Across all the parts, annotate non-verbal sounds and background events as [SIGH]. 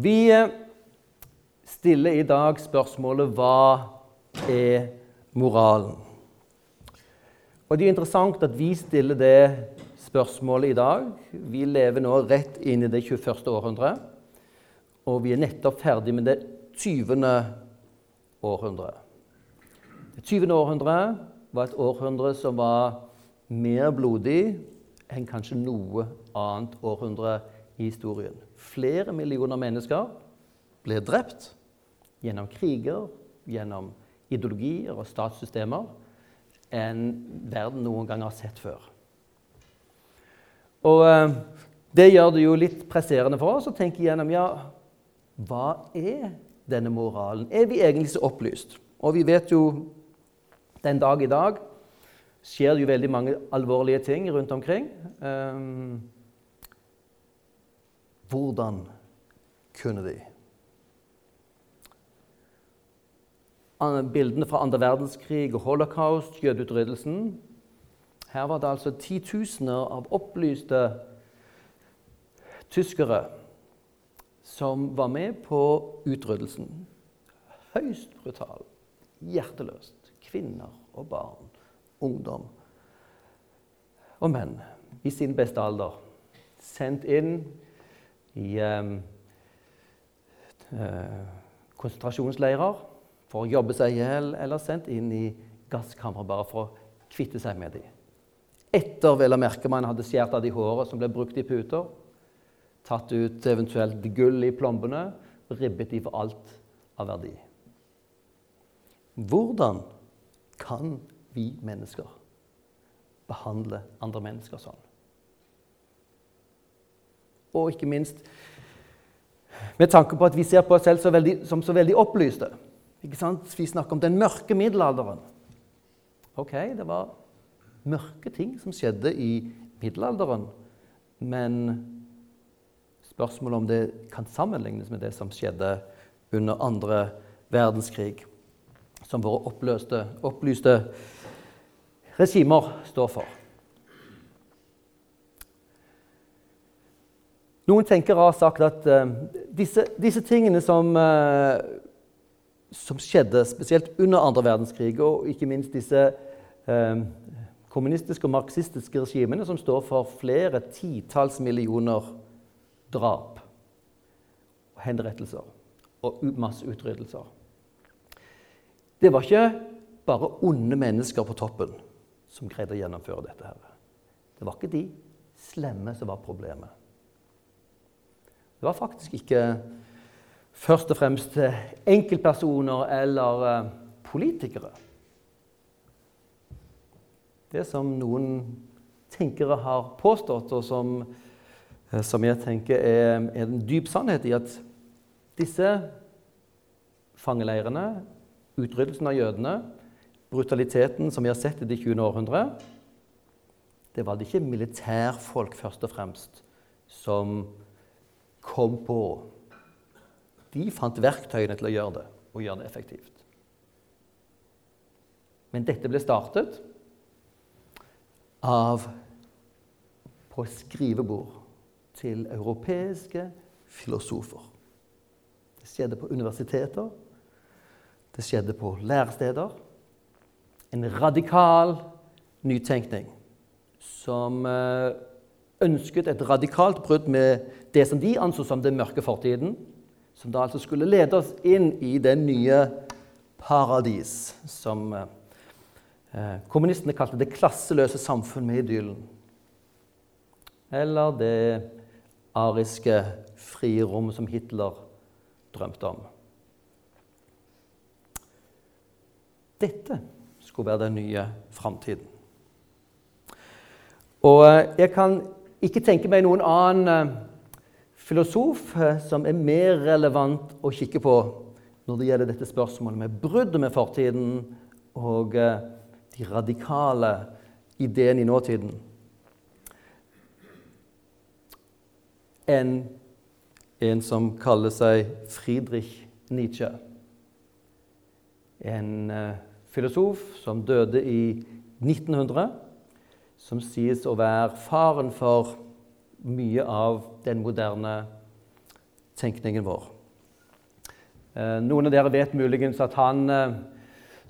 Vi eh, stiller i dag spørsmålet 'Hva er moralen?' Og Det er interessant at vi stiller det spørsmålet i dag. Vi lever nå rett inn i det 21. århundret, og vi er nettopp ferdig med det 20. århundret. Det 20. århundret var et århundre som var mer blodig enn kanskje noe annet århundre i historien. Flere millioner mennesker ble drept gjennom kriger, gjennom ideologier og statssystemer enn verden noen gang har sett før. Og eh, Det gjør det jo litt presserende for oss å tenke igjennom ja, hva er denne moralen? Er vi egentlig så opplyst? Og vi vet jo den dag i dag skjer det jo veldig mange alvorlige ting rundt omkring. Um, hvordan kunne de? Bildene fra andre verdenskrig holocaust, jødeutryddelsen Her var det altså titusener av opplyste tyskere som var med på utryddelsen. Høyst brutal, hjerteløst. Kvinner og barn, ungdom og menn i sin beste alder. Sendt inn i eh, eh, konsentrasjonsleirer for å jobbe seg i hjel, eller sendt inn i gasskamre bare for å kvitte seg med dem. Etter vel å merke man hadde skåret av de håret som ble brukt i puter, tatt ut eventuelt gull i plombene ribbet de for alt av verdi. Hvordan kan vi mennesker behandle andre mennesker sånn? Og ikke minst med tanke på at vi ser på oss selv så veldig, som så veldig opplyste. Vi snakker om den mørke middelalderen. Ok, det var mørke ting som skjedde i middelalderen. Men spørsmålet om det kan sammenlignes med det som skjedde under andre verdenskrig, som våre oppløste, opplyste regimer står for. Noen tenkere har sagt at uh, disse, disse, tingene som, uh, som, skjedde spesielt under andre verdenskrig, og ikke minst disse uh, kommunistiske og marxistiske regimene som står for flere titalls millioner drap, og henrettelser og masseutryddelser Det var ikke bare onde mennesker på toppen som greide å gjennomføre dette. her. Det var ikke de slemme som var problemet. Det var faktisk ikke først og fremst enkeltpersoner eller eh, politikere. Det som noen tenkere har påstått, og som, eh, som jeg tenker er, er en dyp sannhet i at disse fangeleirene, utryddelsen av jødene, brutaliteten som vi har sett i det 20. århundre, det var det ikke militærfolk først og fremst som kom på. De fant verktøyene til å gjøre det, og gjøre det effektivt. Men dette ble startet av på skrivebord til europeiske filosofer. Det skjedde på universiteter, det skjedde på læresteder. En radikal nytenkning som eh, ønsket et radikalt brudd med det som de anså som den mørke fortiden, som da altså skulle lede oss inn i det nye paradis, som eh, kommunistene kalte det klasseløse samfunn med idyllen. Eller det ariske frie rom som Hitler drømte om. Dette skulle være den nye framtiden. Og eh, jeg kan ikke tenke meg noen annen eh, filosof eh, som er mer relevant å kikke på når det gjelder dette spørsmålet med bruddet med fortiden og eh, de radikale ideene i nåtiden, enn en som kaller seg Friedrich Nietzsche. En filosof som døde i 1900 som sies å være faren for mye av den moderne tenkningen vår. Eh, noen av dere vet muligens at han eh,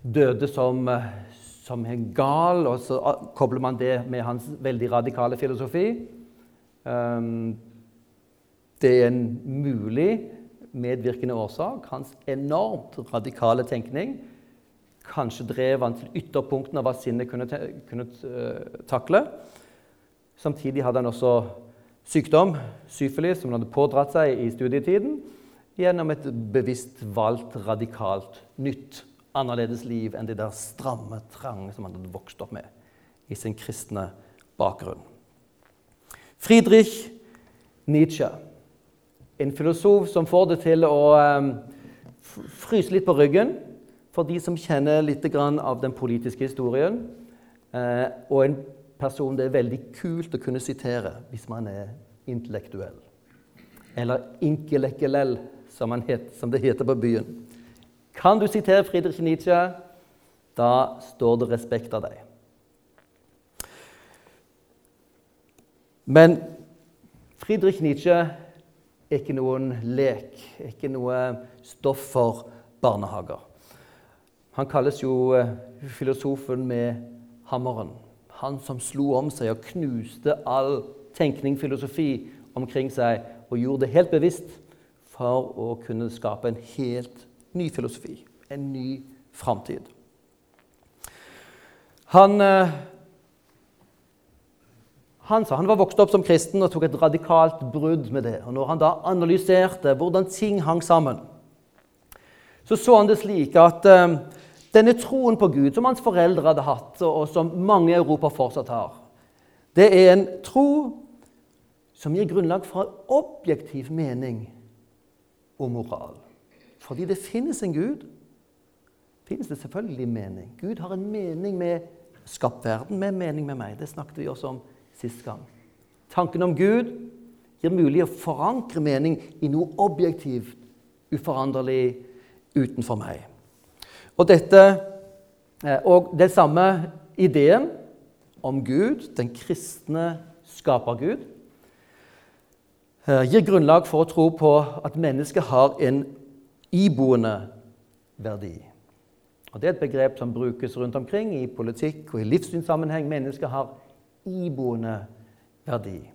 døde som, eh, som en gal, og så kobler man det med hans veldig radikale filosofi. Det er en mulig medvirkende årsak. Hans enormt radikale tenkning kanskje drev han til ytterpunktene av hva sinnet kunne, kunne takle. Samtidig hadde han også sykdom, syfilis, som han hadde pådratt seg i studietiden gjennom et bevisst valgt, radikalt, nytt, annerledes liv enn det der stramme, trange som han hadde vokst opp med i sin kristne bakgrunn. Friedrich Nietzsche, en filosof som får det til å um, fryse litt på ryggen for de som kjenner litt av den politiske historien, uh, og en person det er veldig kult å kunne sitere hvis man er intellektuell. Eller inkelekkelell, som, som det heter på byen. Kan du sitere Friedrich Nietzsche, da står det respekt av deg. Men Friedrich Nietzsche er ikke noen lek, er ikke noe stoff for barnehager. Han kalles jo eh, filosofen med hammeren. Han som slo om seg og knuste all tenkning, filosofi, omkring seg og gjorde det helt bevisst for å kunne skape en helt ny filosofi, en ny framtid. Han, eh, han, sa, han var vokst opp som kristen og tok et radikalt brudd med det. Og når han da analyserte hvordan ting hang sammen, så så han det slik at uh, denne troen på Gud, som hans foreldre hadde hatt, og som mange i Europa fortsatt har, det er en tro som gir grunnlag for en objektiv mening og moral. Fordi det finnes en Gud, finnes det selvfølgelig mening. Gud har en mening med skapt verden, med mening med meg. Det snakket vi også om sist gang. Tanken om Gud gir mulig å forankre mening i noe objektivt, uforanderlig utenfor meg. Og dette, eh, og den samme ideen om Gud, den kristne skapergud, eh, gir grunnlag for å tro på at mennesket har en iboende verdi. Og Det er et begrep som brukes rundt omkring i politikk og i livssynssammenheng. Mennesket har iboende verdi.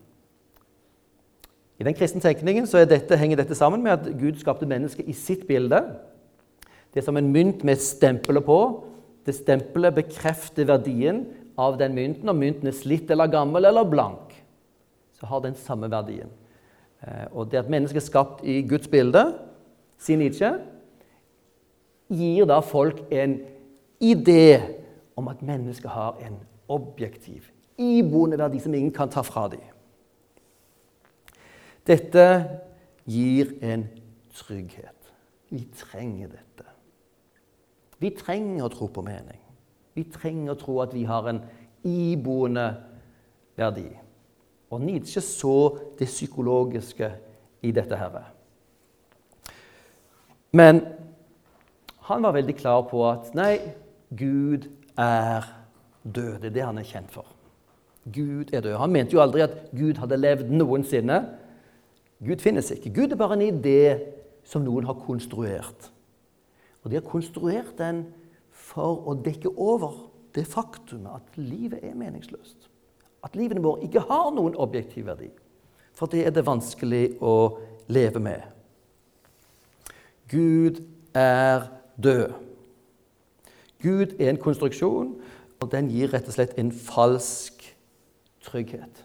I den kristne tenkningen dette, henger dette sammen med at Gud skapte mennesket i sitt bilde. Det er som en mynt med stempelet på. Det stempelet bekrefter verdien av den mynten. Om mynten er slitt eller gammel eller blank, så har den samme verdien. Eh, og det at mennesket er skapt i Guds bilde, sier Nietzsche, gir da folk en idé om at mennesket har en objektiv, iboende verdi som ingen kan ta fra dem. Dette gir en trygghet. Vi trenger dette. Vi trenger å tro på mening. Vi trenger å tro at vi har en iboende verdi. Og Nietzsche så det psykologiske i dette. her. Men han var veldig klar på at nei, Gud er død. Det er det han er kjent for. Gud er død. Han mente jo aldri at Gud hadde levd noensinne. Gud finnes ikke. Gud er bare en idé som noen har konstruert. Og de har konstruert den for å dekke over det faktumet at livet er meningsløst. At livene våre ikke har noen objektiv verdi. For det er det vanskelig å leve med. Gud er død. Gud er en konstruksjon, og den gir rett og slett en falsk trygghet.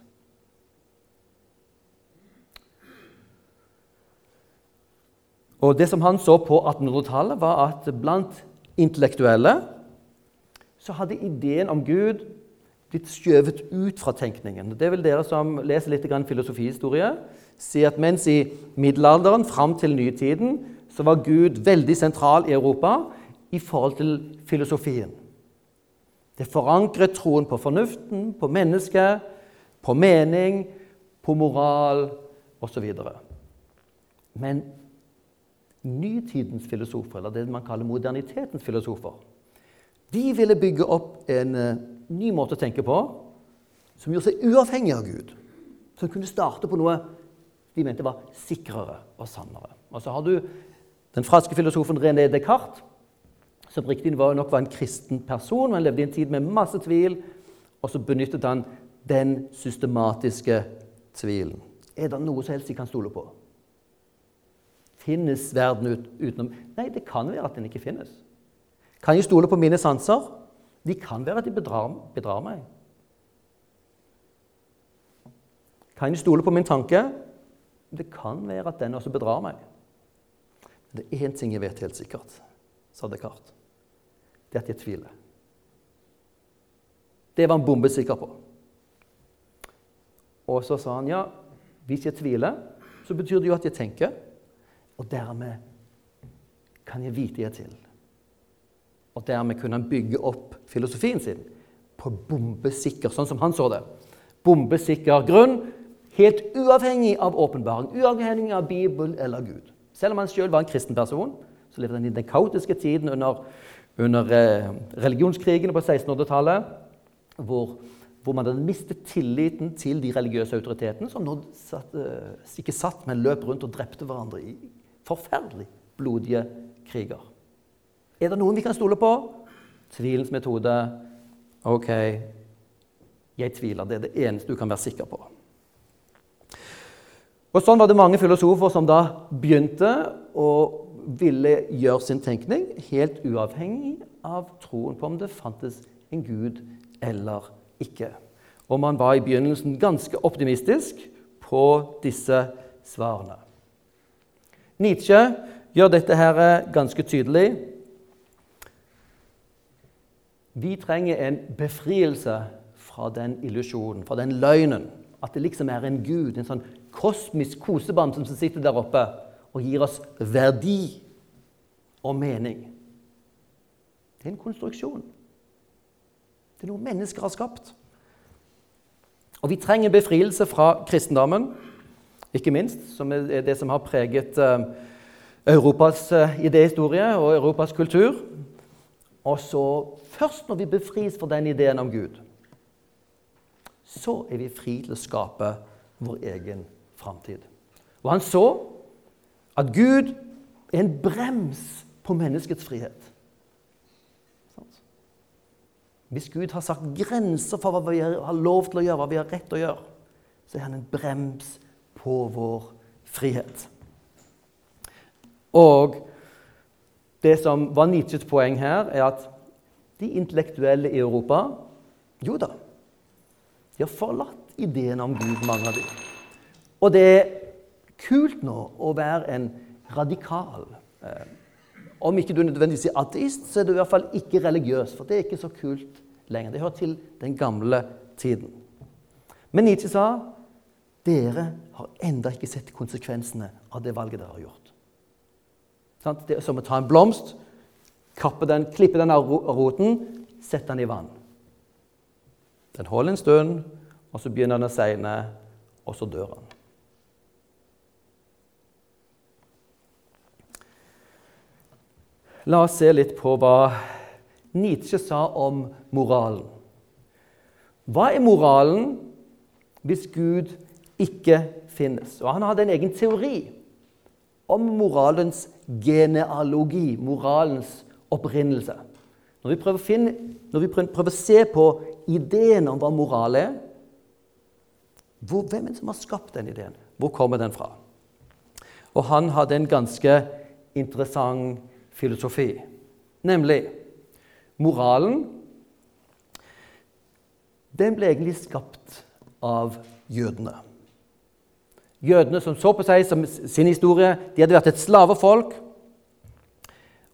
Og Det som han så på 1800-tallet, var at blant intellektuelle så hadde ideen om Gud blitt skjøvet ut fra tenkningen. Det vil dere som leser litt filosofihistorie, si at mens i middelalderen fram til nytiden så var Gud veldig sentral i Europa i forhold til filosofien. Det forankret troen på fornuften, på mennesket, på mening, på moral osv. Men nytidens filosofer, eller det man kaller modernitetens filosofer, de ville bygge opp en uh, ny måte å tenke på som gjorde seg uavhengig av Gud. Som kunne starte på noe de mente var sikrere og sannere. Og så har du den franske filosofen René Descartes, som riktignok nok var en kristen person, men levde i en tid med masse tvil. Og så benyttet han den systematiske tvilen. Er det noe som helst de kan stole på? Finnes verden ut, utenom Nei, det kan være at den ikke finnes. Kan jeg stole på mine sanser? De kan være at de bedrar, bedrar meg. Kan jeg stole på min tanke? Det kan være at den også bedrar meg. Men det er én ting jeg vet helt sikkert, sa Descartes. Det er at jeg tviler. Det var han bombesikker på. Og så sa han ja, hvis jeg tviler, så betyr det jo at jeg tenker. Og dermed kan jeg vite jeg til. Og dermed kunne han bygge opp filosofien sin på bombesikker, sånn som han så det. Bombesikker grunn, helt uavhengig av åpenbaring, uavhengig av Bibel eller Gud. Selv om han sjøl var en kristen person, så levde han i den kaotiske tiden under, under eh, religionskrigene på 1600-tallet, hvor, hvor, man hadde mistet tilliten til de religiøse autoritetene, som nå satt, eh, ikke satt, men løp rundt og drepte hverandre i forferdelig blodige kriger. Er det noen vi kan stole på? Tvilens metode. Ok, jeg tviler. Det er det eneste du kan være sikker på. Og Sånn var det mange filosofer som da begynte å ville gjøre sin tenkning helt uavhengig av troen på om det fantes en gud eller ikke. Og man var i begynnelsen ganske optimistisk på disse svarene. Nietzsche gjør dette her ganske tydelig. Vi trenger en befrielse fra den illusjonen, fra den løgnen. At det liksom er en gud, en sånn kosmisk kosebamse som sitter der oppe og gir oss verdi og mening. Det er en konstruksjon. Det er noe mennesker har skapt. Og vi trenger befrielse fra kristendommen, ikke minst, som er det som har preget eh, Europas eh, idéhistorie og Europas kultur. Og så først når vi befris fra den ideen om Gud, så er vi fri til å skape vår egen framtid. Og han så at Gud er en brems på menneskets frihet. Hvis Gud har sagt grenser for hva vi har lov til å gjøre, hva vi har rett til å gjøre, så er han en brems på vår frihet. Og det som var Nietzsches poeng her, er at de intellektuelle i Europa Jo da, de har forlatt ideen om Gud, mange av dem. Og det er kult nå å være en radikal. Eh, om ikke du nødvendigvis er ateist, så er du i hvert fall ikke religiøs. For det er ikke så kult lenger. Det hører til den gamle tiden. Men Nietzsche sa dere har enda ikke sett konsekvensene av det valget dere har gjort. Det er som å ta en blomst, den, klippe den av roten, sette den i vann. Den holder en stund, og så begynner den å segne, og så dør den. La oss se litt på hva Nietzsche sa om moralen. Hva er moralen hvis Gud ikke finnes? Og Han hadde en egen teori om moralens genealogi, moralens opprinnelse. Når vi, prøver å, finne, vi prøver å se på ideen om hva moral er hvor, Hvem er det som har skapt den ideen? Hvor kommer den fra? Og han hadde en ganske interessant filosofi. Nemlig moralen Den ble egentlig skapt av jødene. Jødene som så på seg som sin historie, de hadde vært et slavefolk.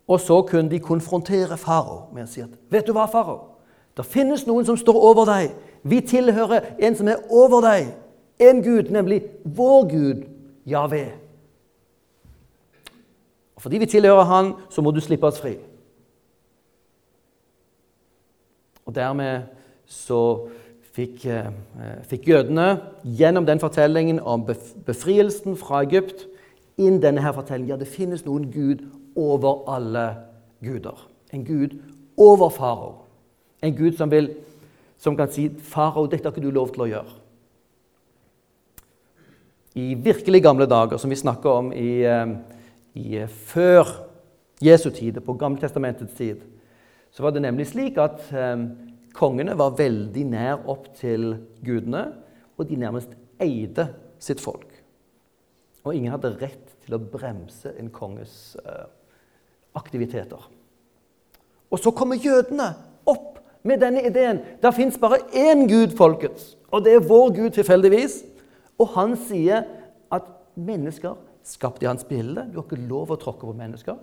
Og så kunne de konfrontere farao med å si at vet du hva, farao? Det finnes noen som står over deg. Vi tilhører en som er over deg. En gud, nemlig vår gud, Javé. Fordi vi tilhører Han, så må du slippe oss fri. Og dermed så fikk, eh, fikk jødene gjennom den fortellingen om befrielsen fra Egypt inn denne her fortellingen. Ja, det finnes noen gud over alle guder. En gud over farao. En gud som, vil, som kan si 'Farao, dette har ikke du lov til å gjøre'. i virkelig gamle dager, som vi snakker om i, eh, i eh, før Jesu tid, på Gammeltestamentets tid, så var det nemlig slik at kongene var veldig nær opp til gudene, og de nærmest eide sitt folk. Og ingen hadde rett til å bremse en konges eh, aktiviteter. Og så kommer jødene opp med denne ideen. Det fins bare én Gud, folkens, og det er vår Gud tilfeldigvis. Og han sier at mennesker skapt i hans bilde. Du har ikke lov å tråkke på mennesker.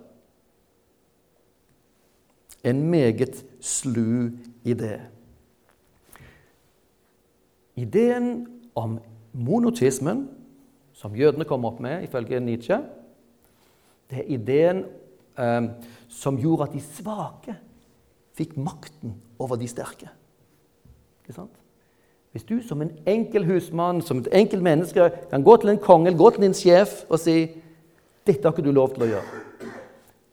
En meget slu idé. Ideen om monotismen, som jødene kom opp med ifølge Nietzsche, det er ideen eh, som gjorde at de svake fikk makten over de sterke. Ikke sant? Hvis du som en enkel husmann, som et enkelt menneske, kan gå til en konge gå til din sjef og si 'Dette har ikke du lov til å gjøre'.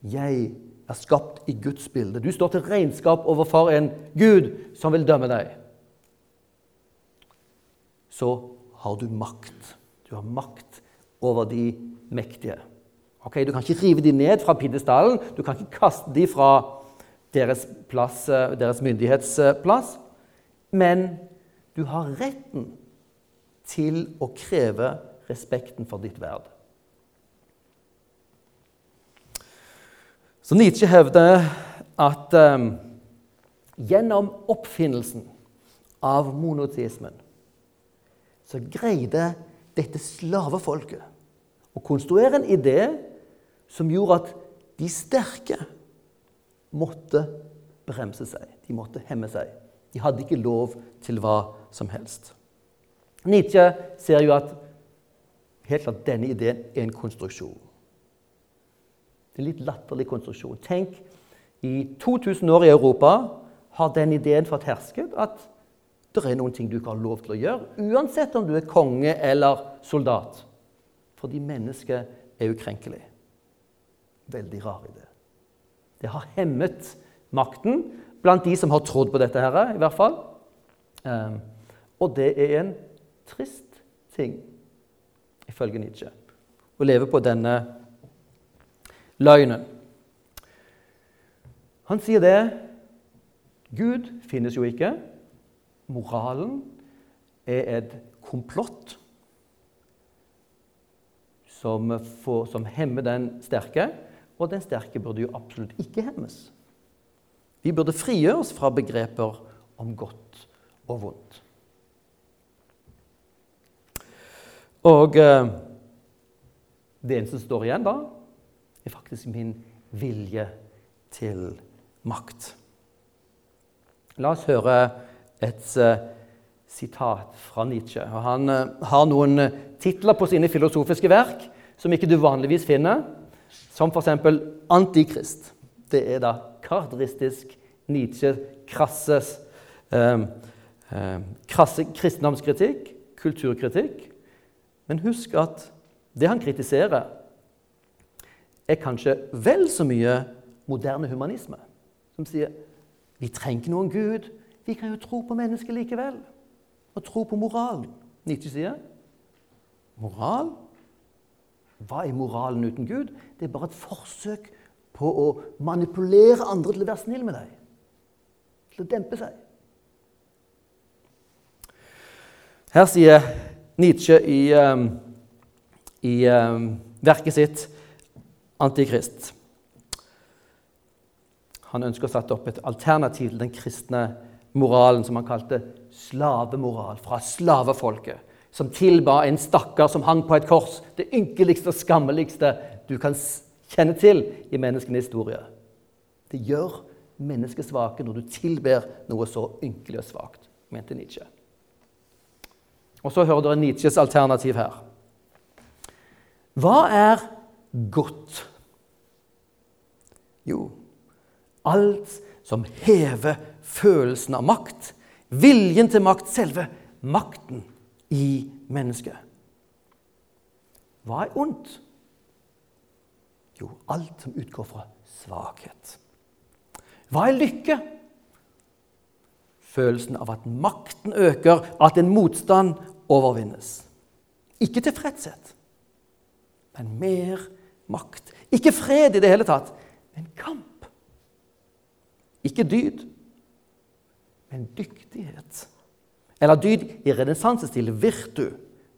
Jeg er skapt i Guds bilde. Du står til regnskap overfor en Gud som vil dømme deg. Så har du makt. Du har makt over de mektige. Okay, Du kan ikke rive dem ned fra pidestallen, du kan ikke kaste dem fra deres, plass, deres myndighetsplass. Men du har retten til å kreve respekten for ditt verd. Så Nietzsche hevder at um, gjennom oppfinnelsen av monoteismen så greide dette slavefolket å konstruere en idé som gjorde at de sterke måtte bremse seg. De måtte hemme seg. De hadde ikke lov til hva som helst. Nietzsche ser jo at helt klart denne ideen er en konstruksjon. Det er litt latterlig konstruksjon. Tenk, i 2000 år i Europa har den ideen fått hersket at det er noen ting du ikke har lov til å gjøre, uansett om du er konge eller soldat. Fordi mennesket er ukrenkelig. Veldig rar idé. Det har hemmet makten blant de som har trodd på dette, her, i hvert fall. Um, og det er en trist ting, ifølge Nietzsche, å leve på denne løgnen. Han sier det Gud finnes jo ikke. Moralen er et komplott som, får, som hemmer den sterke, og den sterke burde jo absolutt ikke hemmes. Vi burde frigjøre oss fra begreper om godt og vondt. Og eh, det eneste som står igjen da, er faktisk min vilje til makt. La oss høre et uh, sitat fra Nietzsche. Han uh, har noen uh, titler på sine filosofiske verk som ikke du vanligvis finner, som f.eks. 'Antikrist'. Det er da karakteristisk Nietzsche krasses krasse kristendomskritikk, kulturkritikk, men husk at det han kritiserer, er kanskje vel så mye moderne humanisme, som sier vi trenger ikke noen Gud. Vi kan jo tro på mennesket likevel. Og tro på moralen. Nietzsche sier moral? Hva er moralen uten Gud? Det er bare et forsøk på å manipulere andre til å være snill med deg. Til å dempe seg. Her sier Nietzsche i, um, i um, verket sitt 'Antikrist'. Han ønsker å sette opp et alternativ til den kristne moralen som han kalte slavemoral, fra slavefolket, som tilba en stakkar som hang på et kors, det ynkeligste og skammeligste du kan kjenne til i menneskenes historie. Det gjør mennesket svake når du tilber noe så ynkelig og svakt, mente Nietzsche. Og så hører dere Nietzsches alternativ her. Hva er godt? Jo, alt som hever følelsen av makt, viljen til makt, selve makten i mennesket. Hva er ondt? Jo, alt som utgår fra svakhet. Hva er lykke? følelsen av at makten øker, at en motstand overvinnes. Ikke tilfredshet, men mer makt. Ikke fred i det hele tatt, men kamp. Ikke dyd, men dyktighet. Eller dyd i renessansestil virtu.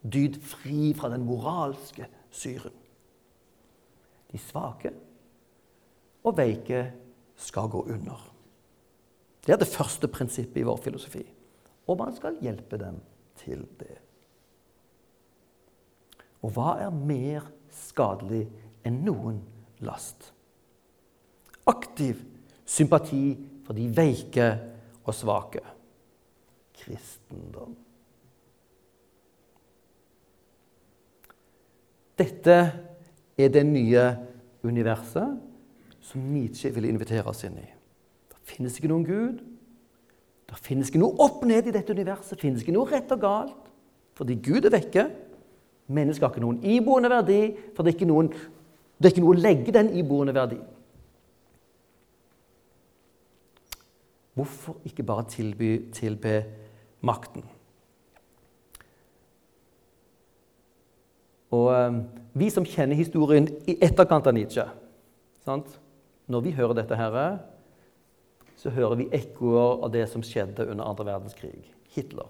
Dyd fri fra den moralske syren. De svake og veike skal gå under. Det er det første prinsippet i vår filosofi. Og man skal hjelpe dem til det. Og hva er mer skadelig enn noen last? Aktiv sympati for de veike og svake. Kristendom. Dette er det nye universet som Nietzsche vil invitere oss inn i. Det finnes ikke noen Gud. Det finnes ikke noe opp ned i dette universet. Det finnes ikke noe rett og galt. Fordi Gud er vekke. Mennesket har ikke noen iboende verdi, for det er ikke, noen, det er ikke noe å legge den iboende verdi. Hvorfor ikke bare tilby, tilbe makten? Og um, Vi som kjenner historien i etterkant av Nietzsche sant? Når vi hører dette, her, så hører vi ekkoer av det som skjedde under andre verdenskrig. Hitler.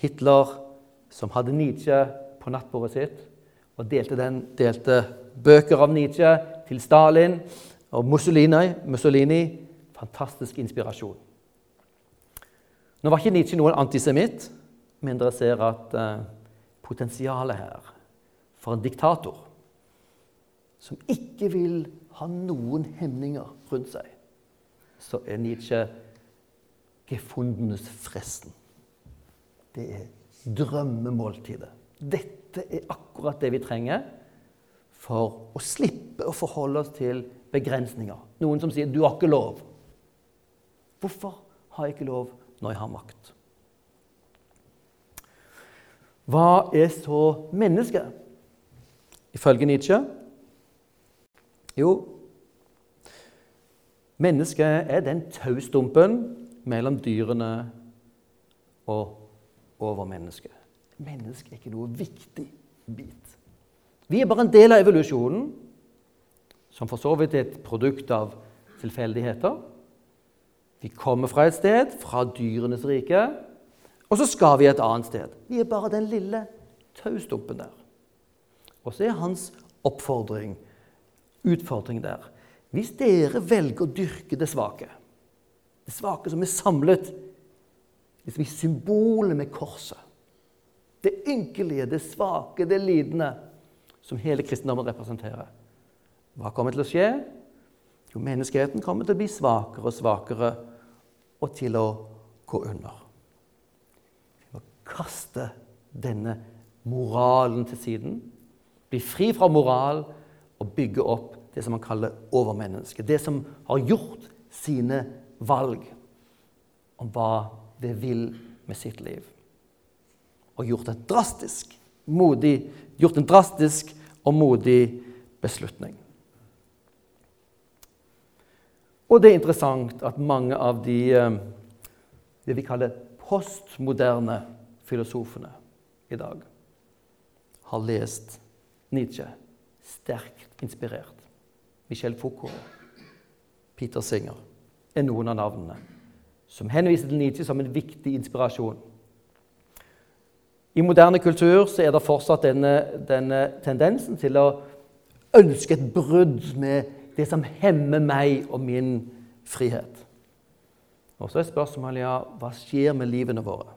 Hitler som hadde Nietzsche på nattbordet sitt og delte, den, delte bøker av Nietzsche til Stalin og Mussolini. Mussolini fantastisk inspirasjon. Nå var ikke Nietzsche noen antisemitt, men dere ser at eh, potensialet her for en diktator som ikke vil ha noen hemninger rundt seg, så er Nietzsche gefundenes fresten. Det er drømmemåltidet. Dette er akkurat det vi trenger for å slippe å forholde oss til begrensninger. Noen som sier 'du har ikke lov'. Hvorfor har jeg ikke lov når jeg har makt? Hva er så mennesket, ifølge Nietzsche? Jo, mennesket er den taustumpen mellom dyrene og overmennesket. Mennesket er ikke noe viktig bit. Vi er bare en del av evolusjonen, som for så vidt er et produkt av tilfeldigheter. Vi kommer fra et sted, fra dyrenes rike, og så skal vi et annet sted. Vi er bare den lille taustumpen der. Og så er hans oppfordring, utfordring der Hvis dere velger å dyrke det svake, det svake som er samlet liksom i symbolet med korset, det ynkelige, det svake, det lidende, som hele kristendommen representerer, hva kommer til å skje? Jo, menneskeheten kommer til å bli svakere og svakere og til å gå under. Vi må kaste denne moralen til siden, bli fri fra moral og bygge opp det som man kaller overmennesket. Det som har gjort sine valg om hva det vil med sitt liv. Og gjort, drastisk, modig, gjort en drastisk og modig beslutning. Og det er interessant at mange av de eh, det vi kaller postmoderne filosofene i dag har lest Nietzsche sterkt inspirert. Michel Foucault, Peter Singer er noen av navnene som henviser til Nietzsche som en viktig inspirasjon. I moderne kultur så er det fortsatt denne, denne tendensen til å ønske et brudd med det som hemmer meg og min frihet. Og så er spørsmålet ja, hva skjer med livene våre?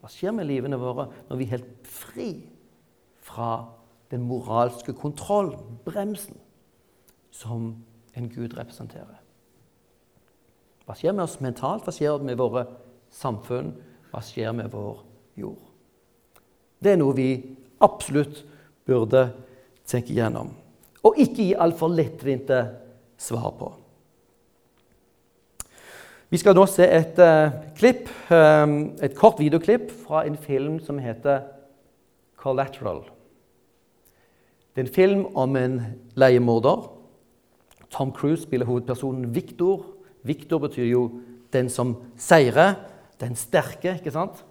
Hva skjer med livene våre når vi er helt fri fra den moralske kontrollen, bremsen, som en Gud representerer? Hva skjer med oss mentalt? Hva skjer med våre samfunn? Hva skjer med vår jord? Det er noe vi absolutt burde tenke gjennom og ikke gi altfor lettvinte svar på. Vi skal nå se et uh, klipp, um, et kort videoklipp fra en film som heter 'Collateral'. Det er en film om en leiemorder. Tom Cruise spiller hovedpersonen Victor. Victor betyr jo 'den som seirer', den sterke, ikke sant?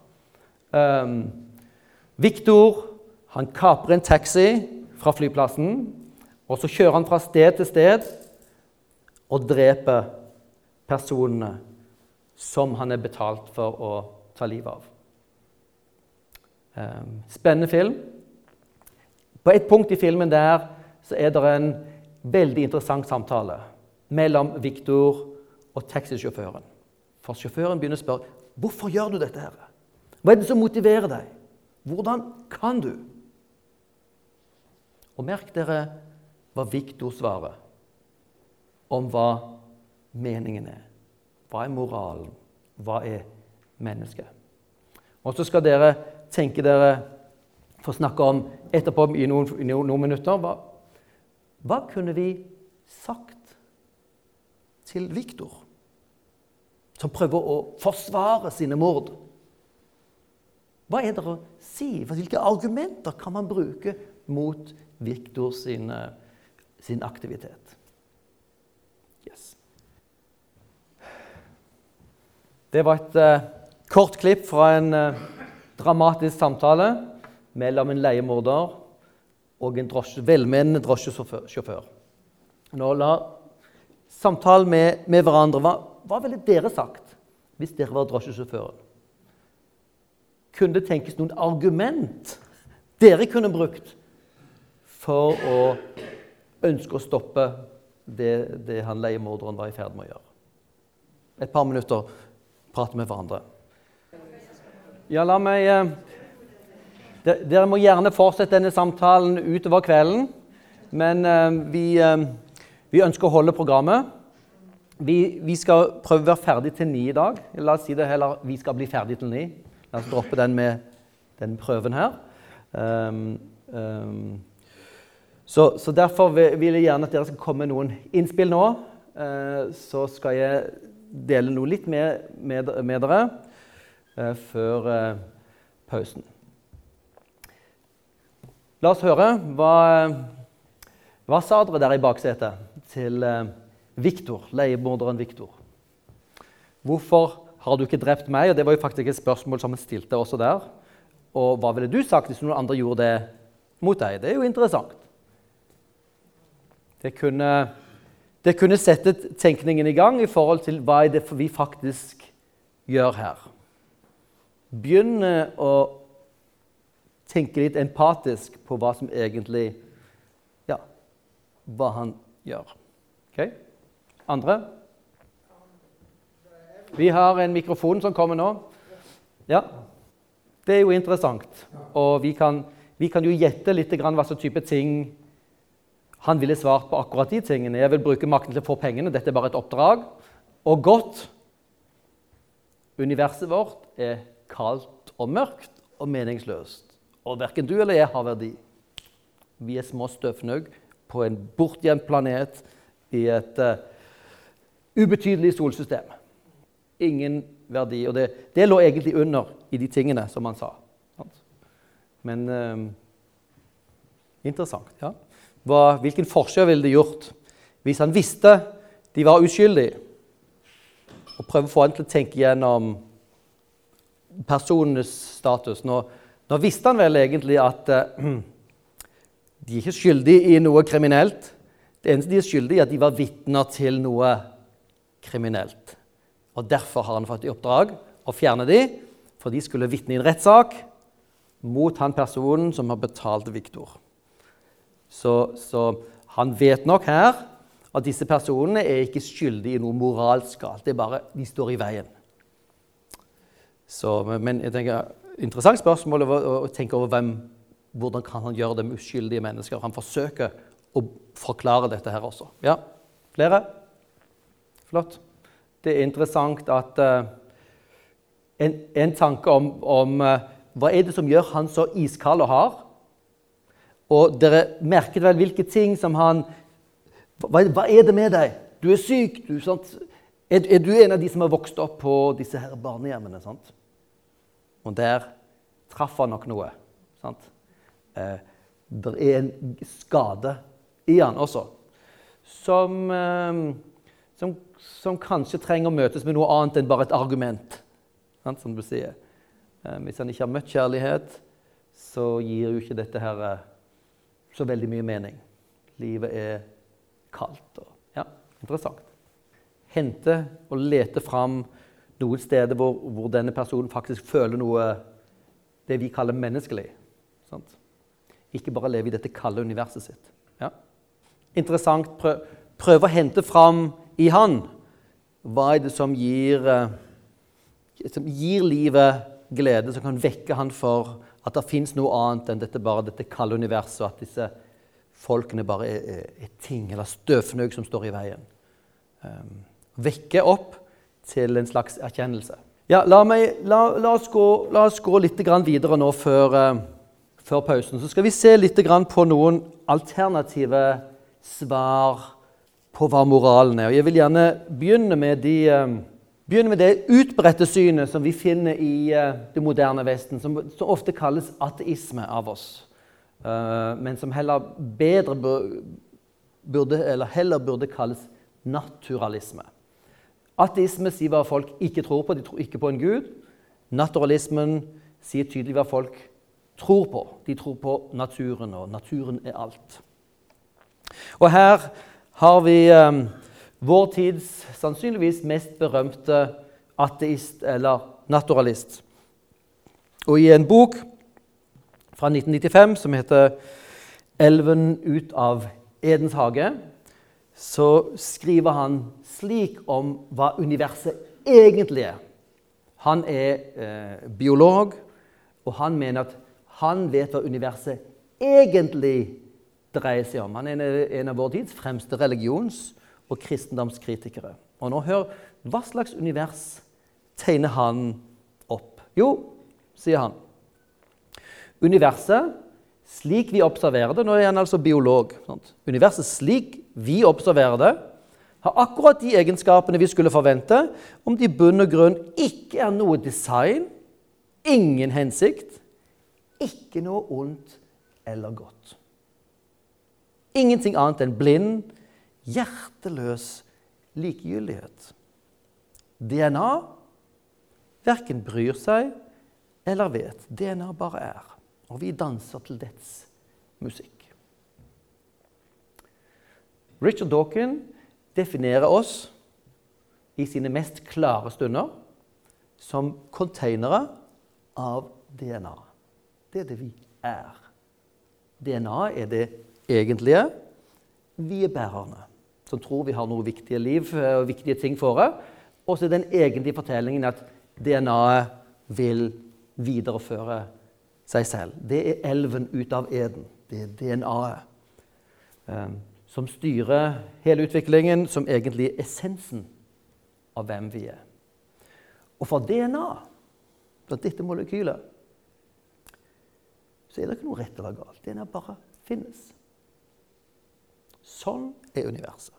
Um, Viktor han kaprer en taxi fra flyplassen, og så kjører han fra sted til sted og dreper personene som han er betalt for å ta livet av. Ehm, spennende film. På et punkt i filmen der så er det en veldig interessant samtale mellom Viktor og taxisjåføren. For sjåføren begynner å spørre hvorfor gjør du dette. her? Hva er det som motiverer deg? Hvordan kan du? Og merk dere hva Viktor svarer om hva meningen er. Hva er moralen? Hva er mennesket? Og så skal dere tenke dere få snakke om etterpå i noen, noen minutter hva, hva kunne vi sagt til Viktor, som prøver å forsvare sine mord? Hva er det å si? Hvilke argumenter kan man bruke mot Viktor sin, eh, sin aktivitet? Yes. Det var et uh, kort klipp fra en uh, dramatisk samtale mellom en leiemorder og en drosje, velmenende drosjesjåfør. Nå la samtalen med, med hverandre Hva, hva ville dere sagt hvis dere var drosjesjåføren? Kunne det tenkes noen argument dere kunne brukt for å ønske å stoppe det, det han leiemorderen var i ferd med å gjøre? Et par minutter prate med hverandre. Ja, la meg eh, Dere må gjerne fortsette denne samtalen utover kvelden. Men eh, vi, eh, vi ønsker å holde programmet. Vi, vi, skal prøve å være ferdig til ni i dag. La oss si det heller vi skal bli ferdig til ni. Oss droppe den med den prøven her. Um, um, så, så, Derfor vil jeg gjerne at dere skal komme med noen innspill nå. Uh, så skal jeg dele noe litt med, med, med dere uh, før uh, pausen. La oss høre. Hva, hva sa dere der i baksetet til Viktor, leiemorderen Viktor? Hvorfor har du ikke drept meg? Og Det var jo faktisk et spørsmål som han stilte også der. Og hva ville du sagt hvis noen andre gjorde det mot deg? Det er jo interessant. Det kunne, det kunne sette tenkningen i gang i forhold til hva er det vi faktisk gjør her. Begynne å tenke litt empatisk på hva som egentlig Ja, hva han gjør. Ok? Andre? Vi har en mikrofon som kommer nå. Ja. Det er jo interessant. Og vi kan, vi kan jo gjette litt hva slags type ting han ville svart på akkurat de tingene. Jeg vil bruke makten til å få pengene. Dette er bare et oppdrag. Og godt. Universet vårt er kaldt og mørkt og meningsløst. Og verken du eller jeg har verdi. Vi er små støvfnugg på en bortgjemt planet i et uh, ubetydelig solsystem ingen verdi. Og det, det, lå egentlig under i de tingene som han sa. Men eh, interessant. ja. Hva, hvilken forskjell ville det gjort hvis han visste de var uskyldige? Og prøve å få han til å tenke gjennom personenes status. Nå, nå visste han vel egentlig at eh, [CLEARS THROAT] de er ikke skyldige i noe kriminelt. Det eneste de er skyldige i, er at de var vitner til noe kriminelt. Og Derfor har han fått i oppdrag å fjerne de, for de skulle vitne i en rettssak mot han personen som har betalt Viktor. Så, så, han vet nok her at disse personene er ikke skyldige i noe moralsk galt. Det er bare de står i veien. Så, men jeg tenker, interessant spørsmål å tenke over hvem, hvordan kan han gjøre dem uskyldige mennesker. Han forsøker å forklare dette her også. Ja, flere? Flott det er interessant at uh, en, en, tanke om, om uh, hva er det som gjør han så iskald og hard. Og dere merket vel hvilke ting som han hva, hva er det med deg? Du er syk. Du, er, er, du en av de som har vokst opp på disse her barnehjemmene? Sant? Og der traff han nok noe. Sant? Eh, det er en skade i han også som, eh, som som kanskje trenger å møtes med noe annet enn bare et argument. Som du sier. Eh, hvis han ikke har møtt kjærlighet, så gir jo ikke dette her eh, så veldig mye mening. Livet er kaldt. Og, ja, interessant. Hente og lete fram noen steder hvor, hvor, denne personen faktisk føler noe det vi kaller menneskelig. Sant? Ikke bare leve i dette kalde universet sitt. Ja. Interessant. Prøv, prøv, å hente fram i han hva er det som gir, eh, som gir livet glede, som kan vekke han for at det fins noe annet enn dette, bare dette kalde universet, og at disse folkene bare er, er, ting eller støvfnøgg som står i veien. Um, vekke opp til en slags erkjennelse. Ja, la, meg, la, la, oss, gå, la oss, gå, litt videre nå før, uh, før, pausen. Så skal vi se litt på noen alternative svar på hva moralen er. Og jeg vil gjerne begynne med, de, uh, begynne med det utbredte synet som vi finner i uh, det moderne Vesten, som, som, ofte kalles ateisme av oss, men som heller bedre burde, eller heller burde kalles naturalisme. Ateisme sier hva folk ikke tror på. De tror ikke på en gud. Naturalismen sier tydelig hva folk tror på. De tror på naturen, og naturen er alt. Og her har vi eh, vår tids sannsynligvis mest berømte ateist eller naturalist. Og i en bok fra 1995 som heter 'Elven ut av Edens hage', så skriver han slik om hva universet egentlig er. Han er eh, biolog, og han mener at han vet hva universet egentlig dreier seg om. Han er en av vår tids fremste religions- og kristendomskritikere. Og nå hør, Hva slags univers tegner han opp? Jo, sier han. Universet slik vi observerer det Nå er han altså biolog. Sant? Universet slik vi observerer det, har akkurat de egenskapene vi skulle forvente om det i bunn og grunn ikke er noe design, ingen hensikt, ikke noe ondt eller godt. Ingenting annet enn blind, hjerteløs likegyldighet. DNA verken bryr seg eller vet. DNA bare er. Og vi danser til dets musikk. Richard Dawkins definerer oss i sine mest klare stunder som containere av DNA. Det er det vi er. DNA er det egentlige. Vi er bærerne som tror vi har noe viktige liv og viktige ting for oss. Og så er den egentlige fortellingen at DNA-et vil videreføre seg selv. Det er elven ut av eden. Det er DNA-et. Um, som styrer hele utviklingen, som egentlig er essensen av hvem vi er. Og for DNA, for dette molekylet, så er det ikke noe rett eller galt. DNA bare finnes. Sånn er universet.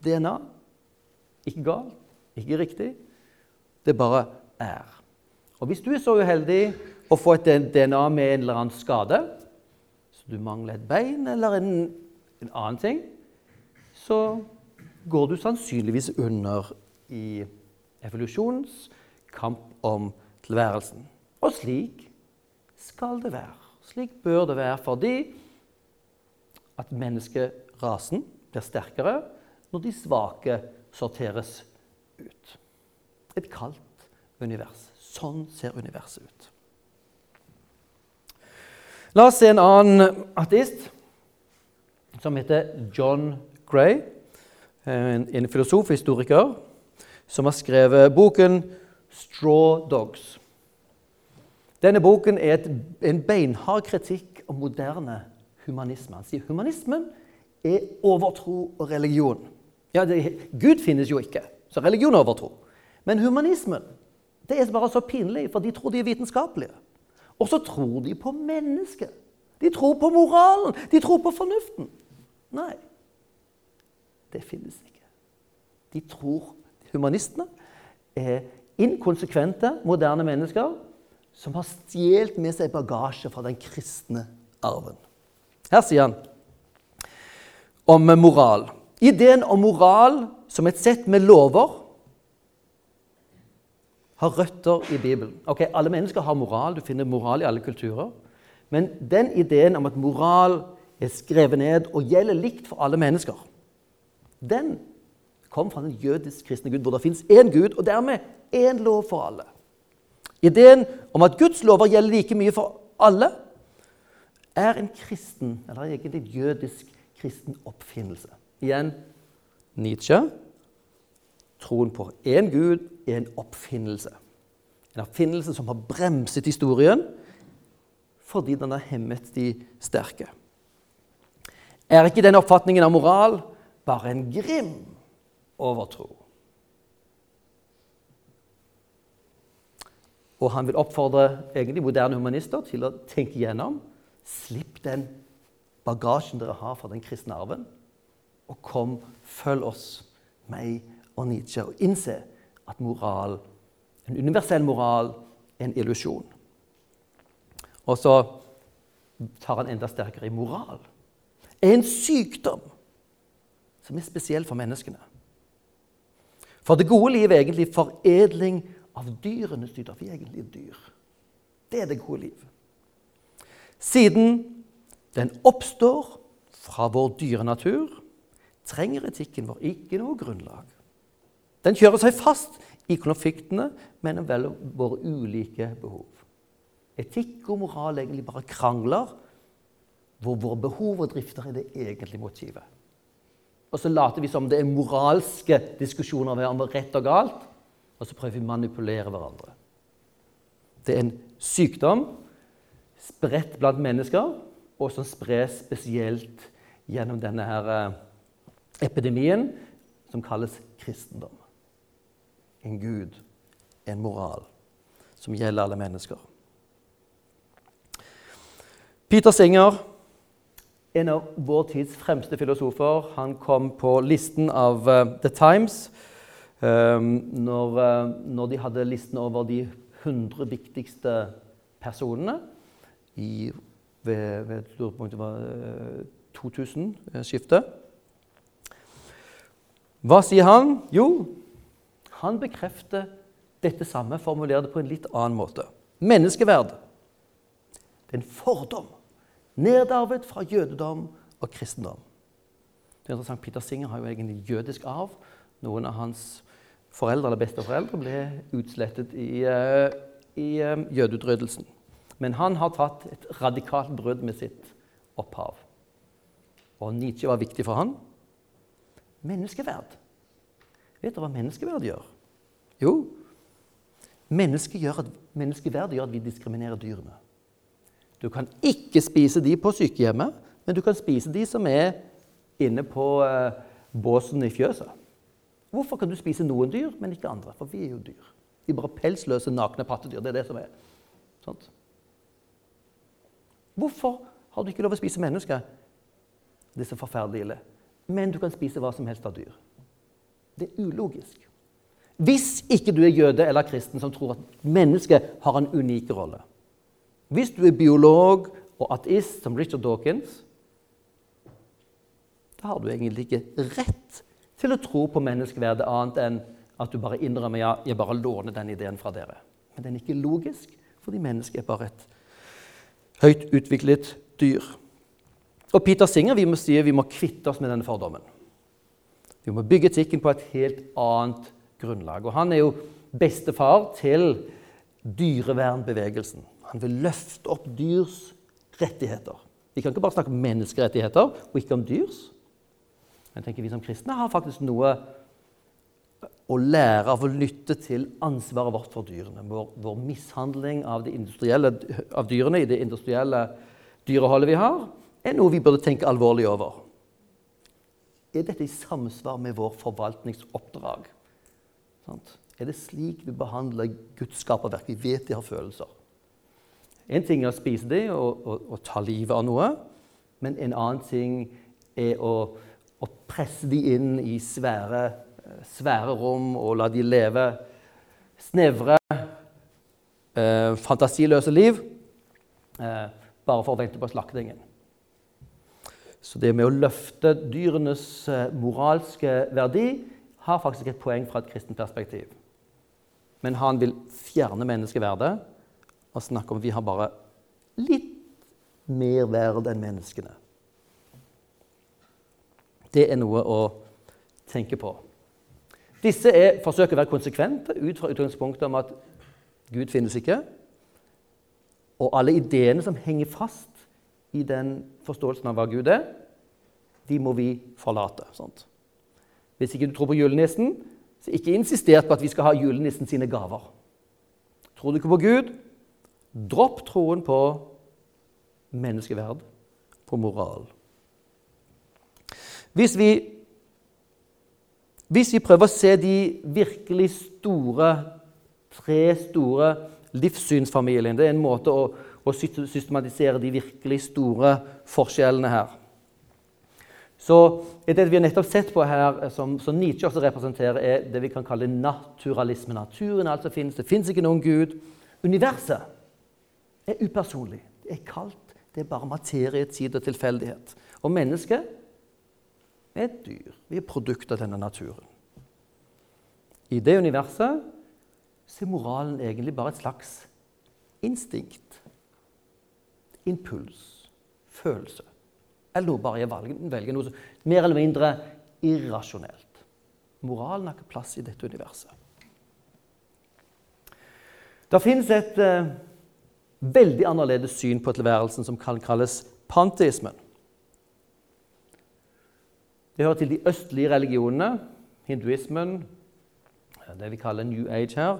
DNA ikke galt, ikke riktig. Det bare er. Og hvis du er så uheldig å få et DNA med en eller annen skade, så du mangler et bein eller en en annen ting, så går du sannsynligvis under i evolusjonens kamp om tilværelsen. Og slik skal det være. Slik bør det være fordi at menneskerasen blir sterkere når de svake sorteres ut. Et kaldt univers. Sånn ser universet ut. La oss se en annen ateist som heter John Gray, en, filosof og historiker, som har skrevet boken 'Straw Dogs'. Denne boken er et, en beinhard kritikk av moderne humanisme. Han sier humanismen er overtro og religion. Ja, det, Gud finnes jo ikke, så religion er overtro. Men humanismen det er bare så pinlig, for de tror de er vitenskapelige. Og så tror de på mennesket. De tror på moralen, de tror på fornuften. Nei, det finnes ikke. De tror humanistene er inkonsekvente, moderne mennesker som har stjålet med seg bagasje fra den kristne arven. Her sier han om moral. Ideen om moral som et sett med lover har røtter i Bibelen. Ok, Alle mennesker har moral. Du finner moral i alle kulturer. Men den ideen om at moral er skrevet ned og gjelder likt for alle mennesker, den kom fra den jødisk-kristne Gud, hvor det fins én Gud og dermed én lov for alle. Ideen om at Guds lover gjelder like mye for alle, er en kristen, eller egentlig jødisk-kristen oppfinnelse. Igjen Nietzsche. Troen på én Gud er en oppfinnelse. En oppfinnelse som har bremset historien fordi den har hemmet de sterke. Er ikke den oppfatningen av moral bare en grim overtro? Og han vil oppfordre egentlig moderne humanister til å tenke igjennom. Slipp den bagasjen dere har fra den kristne arven, og kom, følg oss, meg og Nietzsche, og innse at moral, en universell moral er en illusjon. Og så tar han enda sterkere i moral. Er en sykdom som er spesiell for menneskene. For det gode liv er egentlig foredling av dyrenes dyr. Vi er egentlig dyr. Det er det gode liv. Siden den oppstår fra vår dyrenatur, trenger etikken vår ikke noe grunnlag. Den kjører seg fast i konfliktene mellom våre ulike behov. Etikk og moral egentlig bare krangler hvor våre behov og drifter er det egentlige motivet. Og så later vi som det er moralske diskusjoner om rett og galt, og så prøver vi å manipulere hverandre. Det er en sykdom spredt blant mennesker, og som spres spesielt gjennom denne her eh, epidemien som kalles kristendom. En gud, en moral, som gjelder alle mennesker. Peter Singer, en av vår tids fremste filosofer, han kom på listen av uh, The Times um, når, uh, når, de hadde listen over de 100 viktigste personene i, ved, ved var uh, 2000-skiftet. Hva sier han? Jo, han bekrefter dette samme, formulerer det på en litt annen måte. Menneskeverd. Det er en fordom nedarvet fra jødedom og kristendom. Det er interessant, Peter Singer har jo egentlig jødisk arv. Noen av hans foreldre eller besteforeldre ble utslettet i, uh, i jødeutryddelsen. Men han har tatt et radikalt brudd med sitt opphav. Og Nietzsche var viktig for han. Menneskeverd. Vet du hva menneskeverd gjør? Jo, gjør at, menneskeverd gjør at vi diskriminerer dyrene. Du kan ikke spise de på sykehjemmet, men du kan spise de som er inne på uh, båsen i fjøset. Hvorfor kan du spise noen dyr, men ikke andre? For vi er jo dyr. Vi er bare pelsløse, nakne pattedyr. Det er det som er. Sånt. Hvorfor har du ikke lov å spise mennesker? Det er så forferdelig ille. Men du kan spise hva som helst av dyr. Det er ulogisk. Hvis ikke du er jøde eller kristen som tror at mennesket har en unik rolle. Hvis du er biolog og ateist som Richard Dawkins, da har du egentlig ikke rett til å tro på menneskeverdet annet enn at du bare innrømmer ja, jeg bare låner den ideen fra dere. Men den er ikke logisk, fordi mennesket er bare et høyt utviklet dyr. Og Peter Singer vi må si vi må kvitte oss med denne fordommen. Vi må bygge etikken på et helt annet grunnlag. Og han er jo bestefar til dyrevernbevegelsen. Han vil løfte opp dyrs rettigheter. Vi kan ikke bare snakke om menneskerettigheter og ikke om dyrs. Men tenker vi som kristne har faktisk noe å lære av å lytte til ansvaret vårt for dyrene. Vår, vår mishandling av, av, dyrene i det industrielle dyreholdet vi har, er noe vi burde tenke alvorlig over. Er dette i samsvar med vår forvaltningsoppdrag? Er det slik vi behandler Guds skaperverk? Vi vet de har følelser. En ting er å spise dem og, og, og, ta livet av noe, men en annen ting er å, å presse dem inn i svære, svære, rom og la de leve snevre, eh, fantasiløse liv eh, bare for å vente på slaktingen. Så det med å løfte dyrenes eh, moralske verdi har faktisk et poeng fra et kristent perspektiv. Men han vil fjerne menneskeverdet og snakke om at vi har bare litt mer verd enn menneskene. Det er noe å tenke på. Disse er, forsøker å være konsekvente ut fra utgangspunktet om at Gud finnes ikke. Og alle ideene som henger fast i den forståelsen av hva Gud er, de må vi forlate. Sånt. Hvis ikke du tror på julenissen, så ikke insister på at vi skal ha julenissen sine gaver. Tror du ikke på Gud, dropp troen på menneskeverd, på moral. Hvis vi, hvis vi prøver å se de virkelig store, tre store livssynsfamiliene Det er en måte å, å systematisere de virkelig store forskjellene her. Så det vi har nettopp sett på her, som, som Nietzsche også representerer, er det vi kan kalle naturalisme. Naturen altså finnes, Det fins ikke noen gud. Universet er upersonlig. Det er kaldt. Det er bare materie, tid og tilfeldighet. Og mennesket er et dyr. Vi er produkt av denne naturen. I det universet så er moralen egentlig bare et slags instinkt. Impuls. Følelse. Eller noe bare jeg velger noe mer eller mindre irrasjonelt. Moralen har ikke plass i dette universet. Det fins et uh, veldig annerledes syn på tilværelsen som kan kalles panteismen. Det hører til de østlige religionene, hinduismen, det vi kaller New Age her,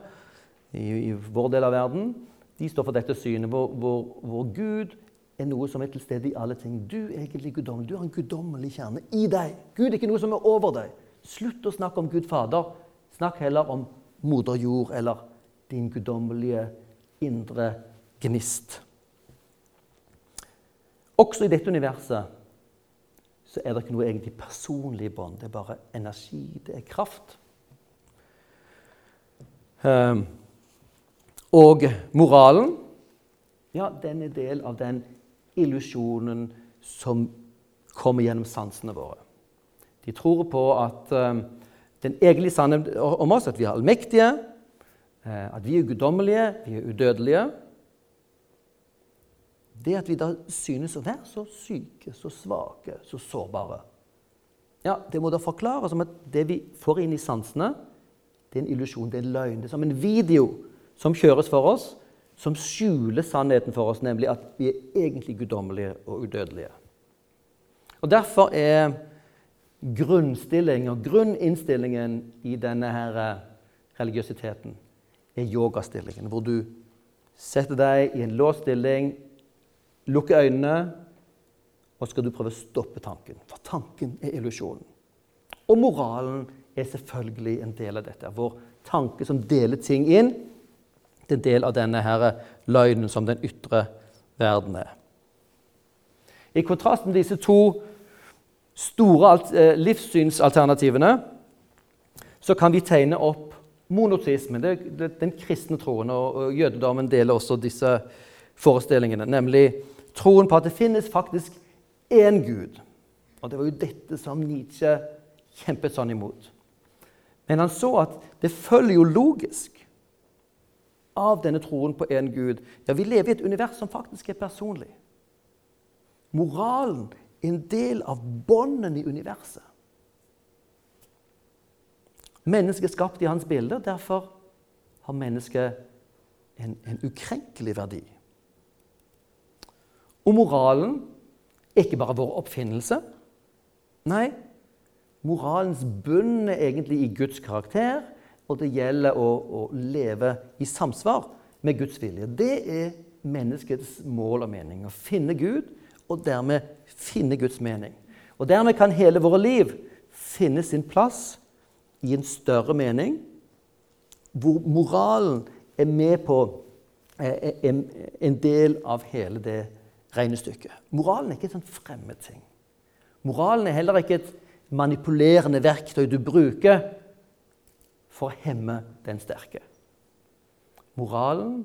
i, i vår del av verden. De står for dette synet hvor, hvor, hvor Gud er noe som er til stede i alle ting. Du er egentlig guddommelig. Du har en guddommelig kjerne i deg. Gud er ikke noe som er over deg. Slutt å snakke om Gud Fader. Snakk heller om moder jord eller din guddommelige indre gnist. Også i dette universet så er det ikke noe egentlig personlig bånd. Det er bare energi, det er kraft. Um, og moralen ja, den er del av den illusjonen som kommer gjennom sansene våre. De tror på at um, den egentlige sanne om oss, at vi er allmektige, uh, at vi er guddommelige, vi er udødelige. Det at vi da synes å være så syke, så svake, så sårbare ja, Det må da forklares som at det vi får inn i sansene, det er en illusjon, det er en løgn. Det er som en video som kjøres for oss, som skjuler sannheten for oss, nemlig at vi er egentlig guddommelige og udødelige. Og Derfor er grunnstillingen og grunninnstillingen i denne her eh, religiøsiteten er yogastillingen, hvor du setter deg i en låst stilling, lukker øynene, og skal du prøve å stoppe tanken. For tanken er illusjonen. Og moralen er selvfølgelig en del av dette. Vår tanke som deler ting inn, det er en del av denne her løgnen som den ytre verden er. I kontrast med disse to store eh, livssynsalternativene så kan vi tegne opp monotismen, den kristne troen. Og, jødedommen deler også disse forestillingene, nemlig troen på at det finnes faktisk én Gud. Og Det var jo dette som Nietzsche kjempet sånn imot. Men han så at det følger jo logisk av denne troen på én Gud. Ja, vi lever i et univers som faktisk er personlig. Moralen er en del av båndene i universet. Mennesket er skapt i hans bilde, derfor har mennesket en, en ukrenkelig verdi. Og moralen er ikke bare vår oppfinnelse. Nei, moralens bunn er egentlig i Guds karakter og det gjelder å, å, leve i samsvar med Guds vilje. Det er menneskets mål og mening. Å finne Gud, og dermed finne Guds mening. Og Dermed kan hele våre liv finne sin plass i en større mening, hvor moralen er med på er en del av hele det regnestykket. Moralen er ikke et sånn fremmed ting. Moralen er heller ikke et manipulerende verktøy du bruker for å hemme den sterke. Moralen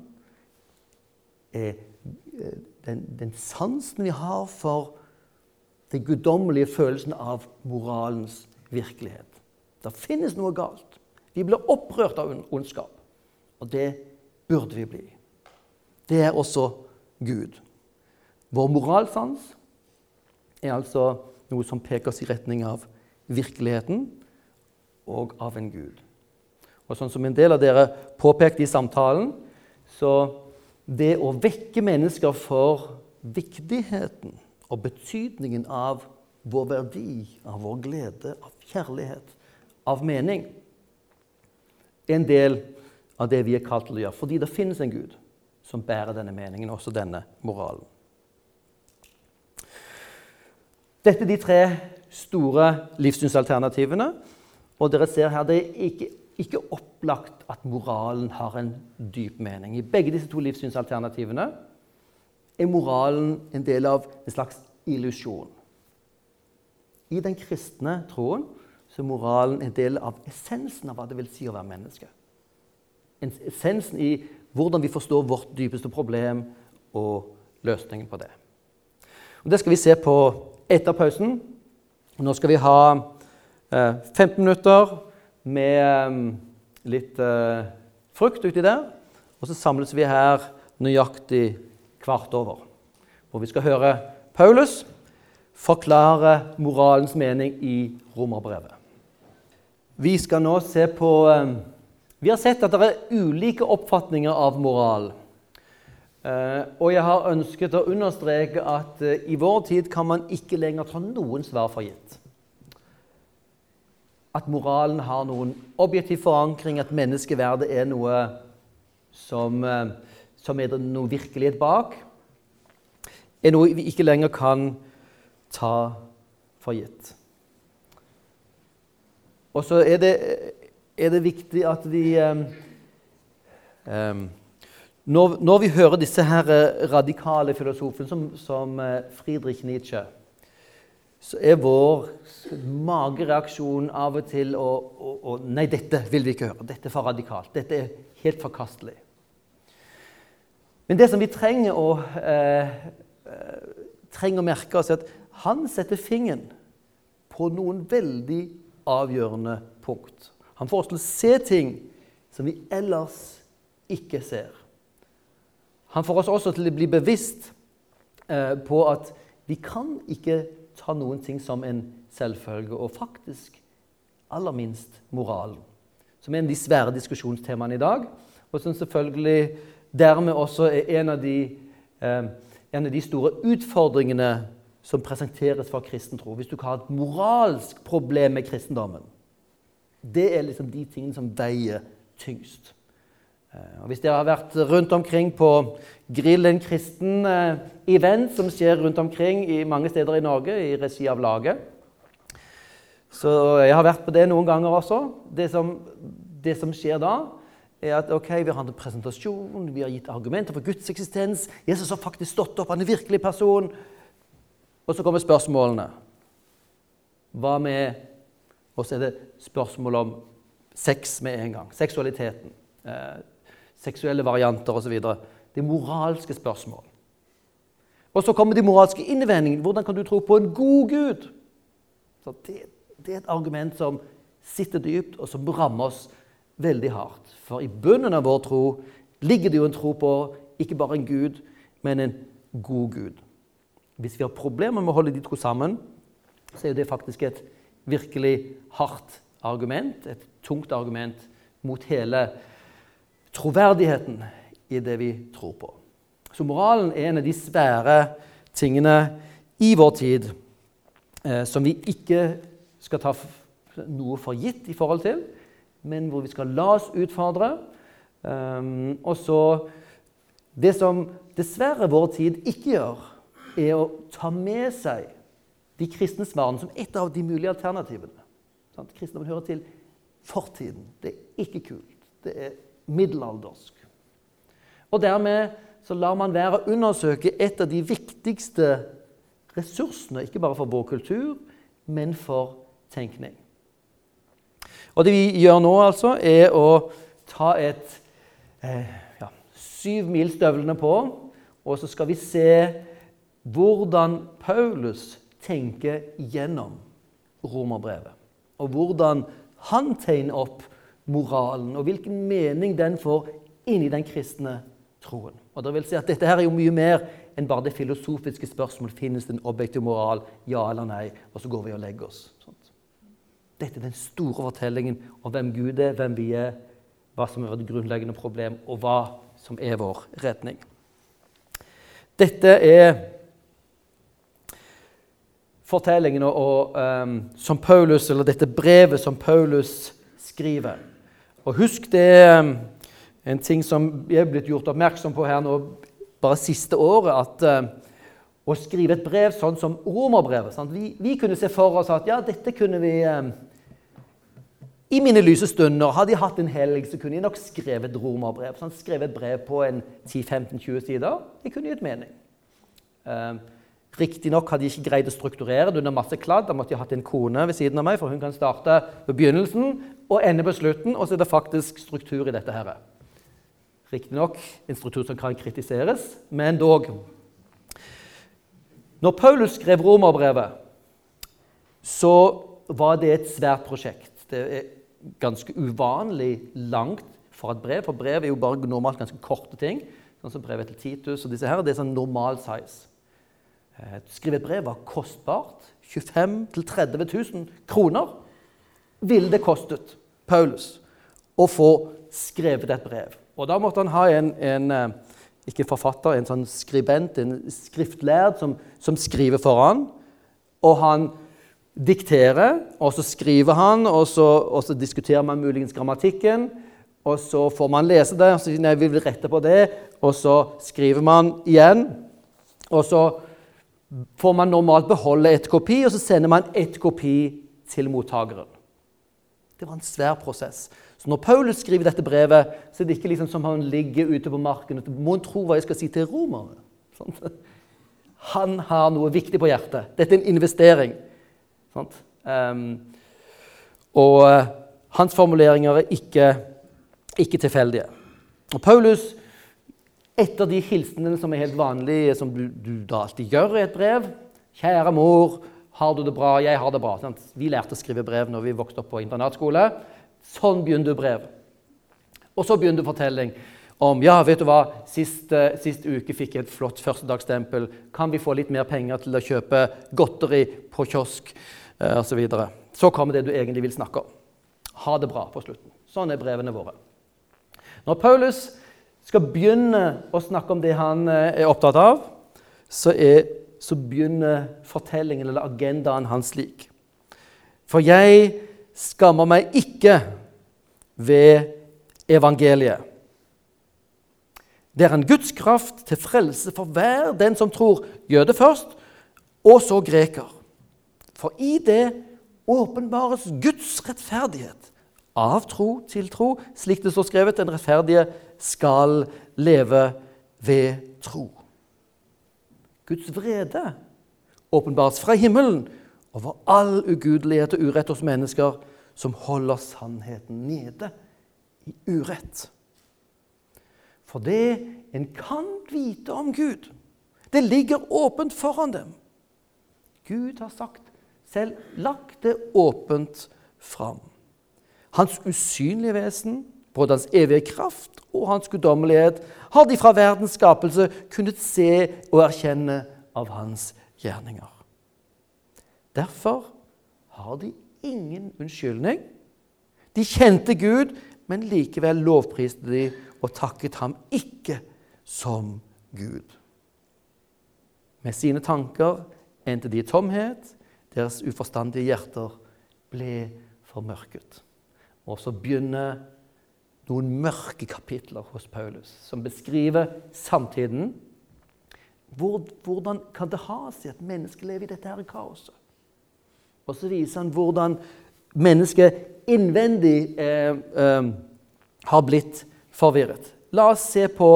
er eh, den, den sansen vi har for den guddommelige følelsen av moralens virkelighet. Det finnes noe galt. Vi blir opprørt av ondskap. Og det burde vi bli. Det er også Gud. Vår moralsans er altså noe som peker oss i retning av virkeligheten og av en Gud. Og sånn som en del av dere påpekte i samtalen, så det å vekke mennesker for viktigheten og betydningen av vår verdi, av vår glede, av kjærlighet, av mening, er en del av det vi er kalt til å gjøre. Fordi det finnes en Gud som bærer denne meningen, også denne moralen. Dette er de tre store livssynsalternativene. Og dere ser her, Det er ikke, ikke opplagt at moralen har en dyp mening. I begge disse to livssynsalternativene er moralen en del av en slags illusjon. I den kristne troen så er moralen en del av essensen av hva det vil si å være menneske. Essensen i hvordan vi forstår vårt dypeste problem og løsningen på det. Og Det skal vi se på etter pausen. Nå skal vi ha eh, 15 minutter med eh, litt eh, frukt uti der. Og så samles vi her nøyaktig kvart over. Hvor vi skal høre Paulus forklare moralens mening i romerbrevet. Vi skal nå se på eh, Vi har sett at det er ulike oppfatninger av moral. Eh, og jeg har ønsket å understreke at eh, i vår tid kan man ikke lenger ta noen svar for gitt. At moralen har noen objektiv forankring, at menneskeverdet er noe som, eh, som er noe virkelighet bak, er noe vi ikke lenger kan ta for gitt. Og så er det, er det viktig at vi um, um, når, når, vi hører disse her eh, radikale filosofene, som, som eh, Friedrich Nietzsche, så er vår magereaksjon av og til å, å, å, Nei, dette vil vi ikke høre. Dette er for radikalt. Dette er helt forkastelig. Men det som vi trenger å, eh, eh, trenger å merke oss, er at han setter fingeren på noen veldig avgjørende punkt. Han får oss til å se ting som vi ellers ikke ser. Han får oss også til å bli bevisst eh, på at vi kan ikke ta noen ting som en selvfølge, og faktisk aller minst moralen, som er en av de svære diskusjonstemaene i dag, og som selvfølgelig dermed også er en av de, eh, en av de store utfordringene som presenteres for kristen tro. Hvis du ikke har et moralsk problem med kristendommen. Det er liksom de tingene som veier tyngst. Eh, og hvis dere har vært rundt omkring på Grill en kristen eh, som skjer rundt omkring i mange steder i Norge i regi av laget Så jeg har vært på det noen ganger også. Det som, det som skjer da, er at ok, vi har hatt en presentasjon, vi har gitt argumenter for Guds eksistens. Jesus har faktisk stått opp, han er virkelig person. Og så kommer spørsmålene. Hva med Og så er det spørsmål om sex med en gang. Seksualiteten. Seksuelle varianter osv. Det er moralske spørsmål. Og så kommer de moralske innvendingene. Hvordan kan du tro på en god Gud? Det, det, er et argument som sitter dypt, og som rammer oss veldig hardt. For i bunnen av vår tro ligger det jo en tro på ikke bare en Gud, men en god Gud. Hvis vi har problemer med å holde de to sammen, så er det faktisk et virkelig hardt argument, et tungt argument mot hele troverdigheten i det vi tror på. Så moralen er en av de svære tingene i vår tid eh, som vi ikke skal ta noe for gitt i forhold til, men hvor vi skal la oss utfordre. Um, og så Det som dessverre vår tid ikke gjør, er å ta med seg de kristne svarene som et av de mulige alternativene. Sånn, Kristendommen hører til fortiden. Det er ikke kult. Det er middelaldersk. Og dermed så lar man være å undersøke et av de viktigste ressursene, ikke bare for vår kultur, men for tenkning. Og det vi gjør nå, altså, er å ta et eh, ja, syv mil støvlene på, og så skal vi se hvordan Paulus tenker gjennom romerbrevet. Og hvordan han tegner opp moralen, og hvilken mening den får inni den kristne troen. Og det vil si at Dette her er jo mye mer enn bare det filosofiske spørsmål finnes det en objektiv moral, ja eller nei, og så går vi og legger oss. Sånt. Dette er den store fortellingen om hvem Gud er, hvem vi er, hva som er det grunnleggende problem, og hva som er vår redning. Dette er fortellingen og, um, som Paulus, eller dette brevet som Paulus skriver. Og husk det er en ting som jeg er blitt gjort oppmerksom på her nå bare siste året, at uh, å skrive et brev sånn som romerbrevet vi, vi, kunne se for oss at ja, dette kunne vi um, I mine lyse stunder, hadde jeg hatt en helg, så kunne jeg nok skrevet et romerbrev. Sånn, skrevet et brev på en 10-15-20 sider. Det kunne gitt mening. Uh, Riktignok hadde jeg ikke greid å strukturere det under masse kladd. Da måtte jeg hatt en kone ved siden av meg, for hun kan starte på begynnelsen og ender på slutten. Og så er det faktisk struktur i dette. her. Riktignok en struktur som kan kritiseres, men dog. Når Paulus skrev romerbrevet, så var det et svært prosjekt. Det er ganske uvanlig langt for et brev, for brev er jo bare normalt ganske korte ting. Sånn som brevet til Titus og disse her, Det er sånn normal size. Å skrive et brev var kostbart. 25 000-30 000 kroner ville det kostet Paulus å få skrevet et brev. Og da måtte han ha en, en eh, ikke forfatter, en sånn skribent, en skriftlærd, som, som skriver for han. Og han dikterer, og så skriver han, og så, og så diskuterer man muligens grammatikken. Og så får man lese det, og så nei, vi vil rette på det, og så skriver man igjen. Og så får man normalt beholde et kopi, og så sender man ett kopi til mottakeren. Det var en svær prosess. Så når Paulus skriver dette brevet, så er det ikke liksom som han ligger ute på marken og må tro hva jeg skal si til romerne. Sånn. Han har noe viktig på hjertet. Dette er en investering. Um, og uh, hans formuleringer er ikke, ikke tilfeldige. Og Paulus etter de hilsenene som er helt vanlige, som du, du da alltid gjør i et brev 'Kjære mor, har du det bra? Jeg har det bra.' Sant? Vi lærte å skrive brev når vi vokste opp på internatskole. Sånn begynner du brev. Og så begynner du fortelling om ja, vet du hva, sist, uh, sist uke fikk jeg et flott førstedagsstempel. Kan vi få litt mer penger til å kjøpe godteri på kiosk Eh, osv.? Så, så kommer det du egentlig vil snakke om. Ha det bra på slutten. Sånn er brevene våre. Når Paulus skal begynne å snakke om det han eh, er opptatt av, så, er, så begynner fortellingen eller agendaen hans slik. For jeg skammer meg ikke ved evangeliet. Det er en Guds kraft til frelse for hver den som tror, jøde først, og så greker. For i det åpenbares Guds rettferdighet av tro til tro, slik det står skrevet, den rettferdige skal leve ved tro. Guds vrede åpenbares fra himmelen over all ugudelighet og urett hos mennesker som holder sannheten nede i urett. For det en kan vite om Gud, det ligger åpent foran dem. Gud har sagt, selv lagt det åpent fram. Hans usynlige vesen, både hans evige kraft og hans guddommelighet, har de fra verdens skapelse kunnet se og erkjenne av hans gjerninger. Derfor har de ingen unnskyldning. De kjente Gud, men likevel lovpriste de og takket ham ikke som Gud. Med sine tanker endte de i tomhet. Deres uforstandige hjerter ble formørket. Og så begynner noen mørke kapitler hos Paulus som beskriver samtiden. Hvordan kan det ha seg at mennesket lever i dette her kaoset? Og så viser han hvordan mennesket innvendig eh, eh, har blitt forvirret. La oss se på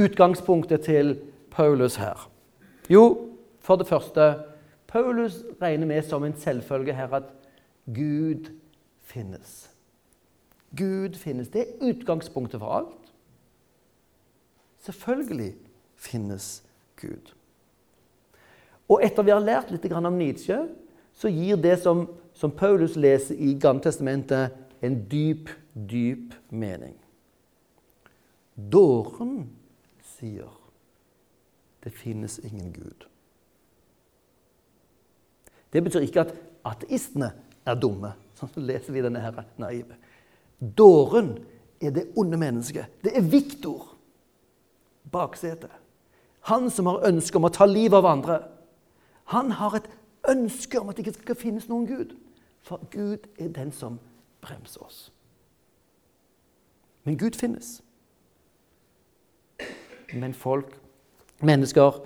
utgangspunktet til Paulus her. Jo, for det første Paulus regner med som en selvfølge her at Gud finnes. Gud finnes. Det er utgangspunktet for alt. Selvfølgelig finnes Gud. Og etter vi har lært litt om Nietzsche, så gir det som, som Paulus leser i Gammeltestamentet, en dyp, dyp mening. Dåren sier det finnes ingen Gud. Det betyr ikke at ateistene er dumme. Sånn leser vi denne her naive. Dåren er det onde mennesket. Det er Viktor. Baksetet. Han som har ønske om å ta livet av andre. Han har et ønske om at det ikke skal finnes noen Gud. For Gud er den som bremser oss. Men Gud finnes. Men folk, mennesker,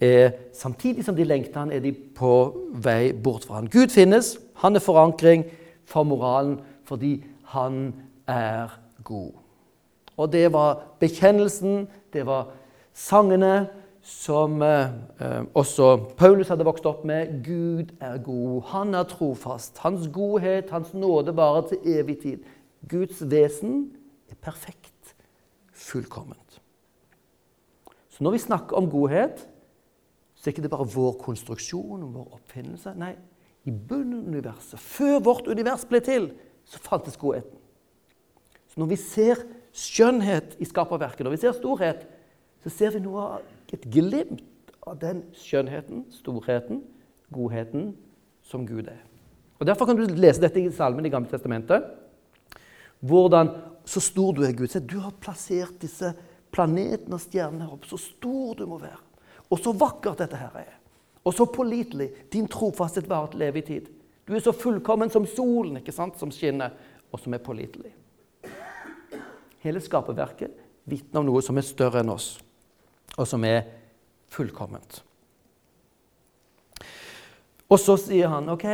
er, samtidig som de lengter han, er de på vei bort fra han. Gud finnes. Han er forankring for moralen fordi han er god. Og det var bekjennelsen, det var sangene som eh, også Paulus hadde vokst opp med. Gud er god, han er trofast. Hans godhet, hans nåde varer til evig tid. Guds vesen er perfekt, fullkomment. Så når vi snakker om godhet, så er ikke det bare vår konstruksjon vår oppfinnelse. Nei, i bunnen av universet, før vårt univers ble til, så fantes godheten. Så når vi ser skjønnhet i skaperverket, når vi ser storhet, så ser vi noe av et glimt av den skjønnheten, storheten, godheten som Gud er. Og Derfor kan du lese dette i salmen i Gamle Testamentet. Hvordan så stor du er, Gud. Se, du har plassert disse planetene og stjernene her oppe. Så stor du må være. Og så vakkert dette her er. Og så pålitelig. Din trofasthet varer til evig tid. Du er så fullkommen som solen ikke sant, som skinner, og som er pålitelig. Hele skaperverket vitner om noe som er større enn oss og som er fullkomment. Og så sier han ok,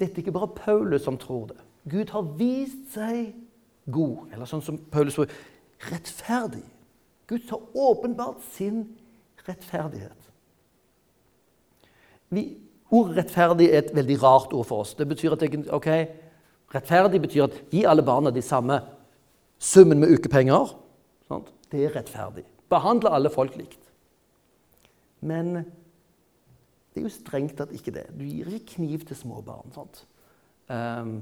dette er ikke bare Paulus som tror det. Gud har vist seg god, eller sånn som Paulus tror, rettferdig. Gud har åpenbart sin rettferdighet. Vi, ordet rettferdig er et veldig rart ord for oss. Det betyr at ok, Rettferdig betyr at gi alle barna de samme summen med ukepenger. Sant? Det er rettferdig. Behandle alle folk likt. Men det er jo strengt tatt ikke det. Du gir ikke kniv til små barn. Um,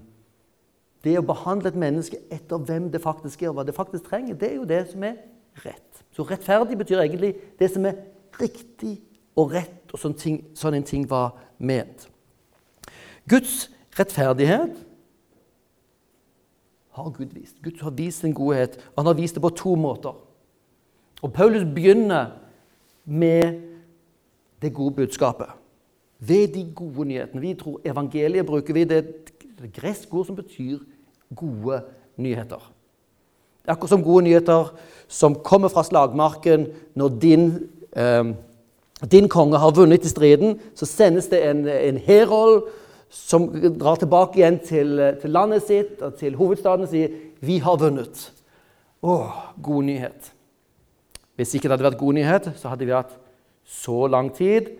det å behandle et menneske etter hvem det faktisk er, og hva det faktisk trenger, det er jo det som er rett. Så rettferdig betyr egentlig det som er riktig og rett, og sånn, ting, sånn en ting var ment. Guds rettferdighet har Gud vist. Gud har vist sin godhet. og Han har vist det på to måter. Og Paulus begynner med det gode budskapet. Ved de gode nyhetene. Vi tror Evangeliet bruker vi det, er et gresk ord som betyr gode nyheter. Er akkurat som gode nyheter som kommer fra slagmarken når din, eh, din konge har vunnet i striden. Så sendes det en, en herold som drar tilbake igjen til, til, landet sitt og til hovedstaden og sier 'Vi har vunnet'. Å, god nyhet. Hvis ikke det hadde vært god nyhet, så hadde vi hatt så lang tid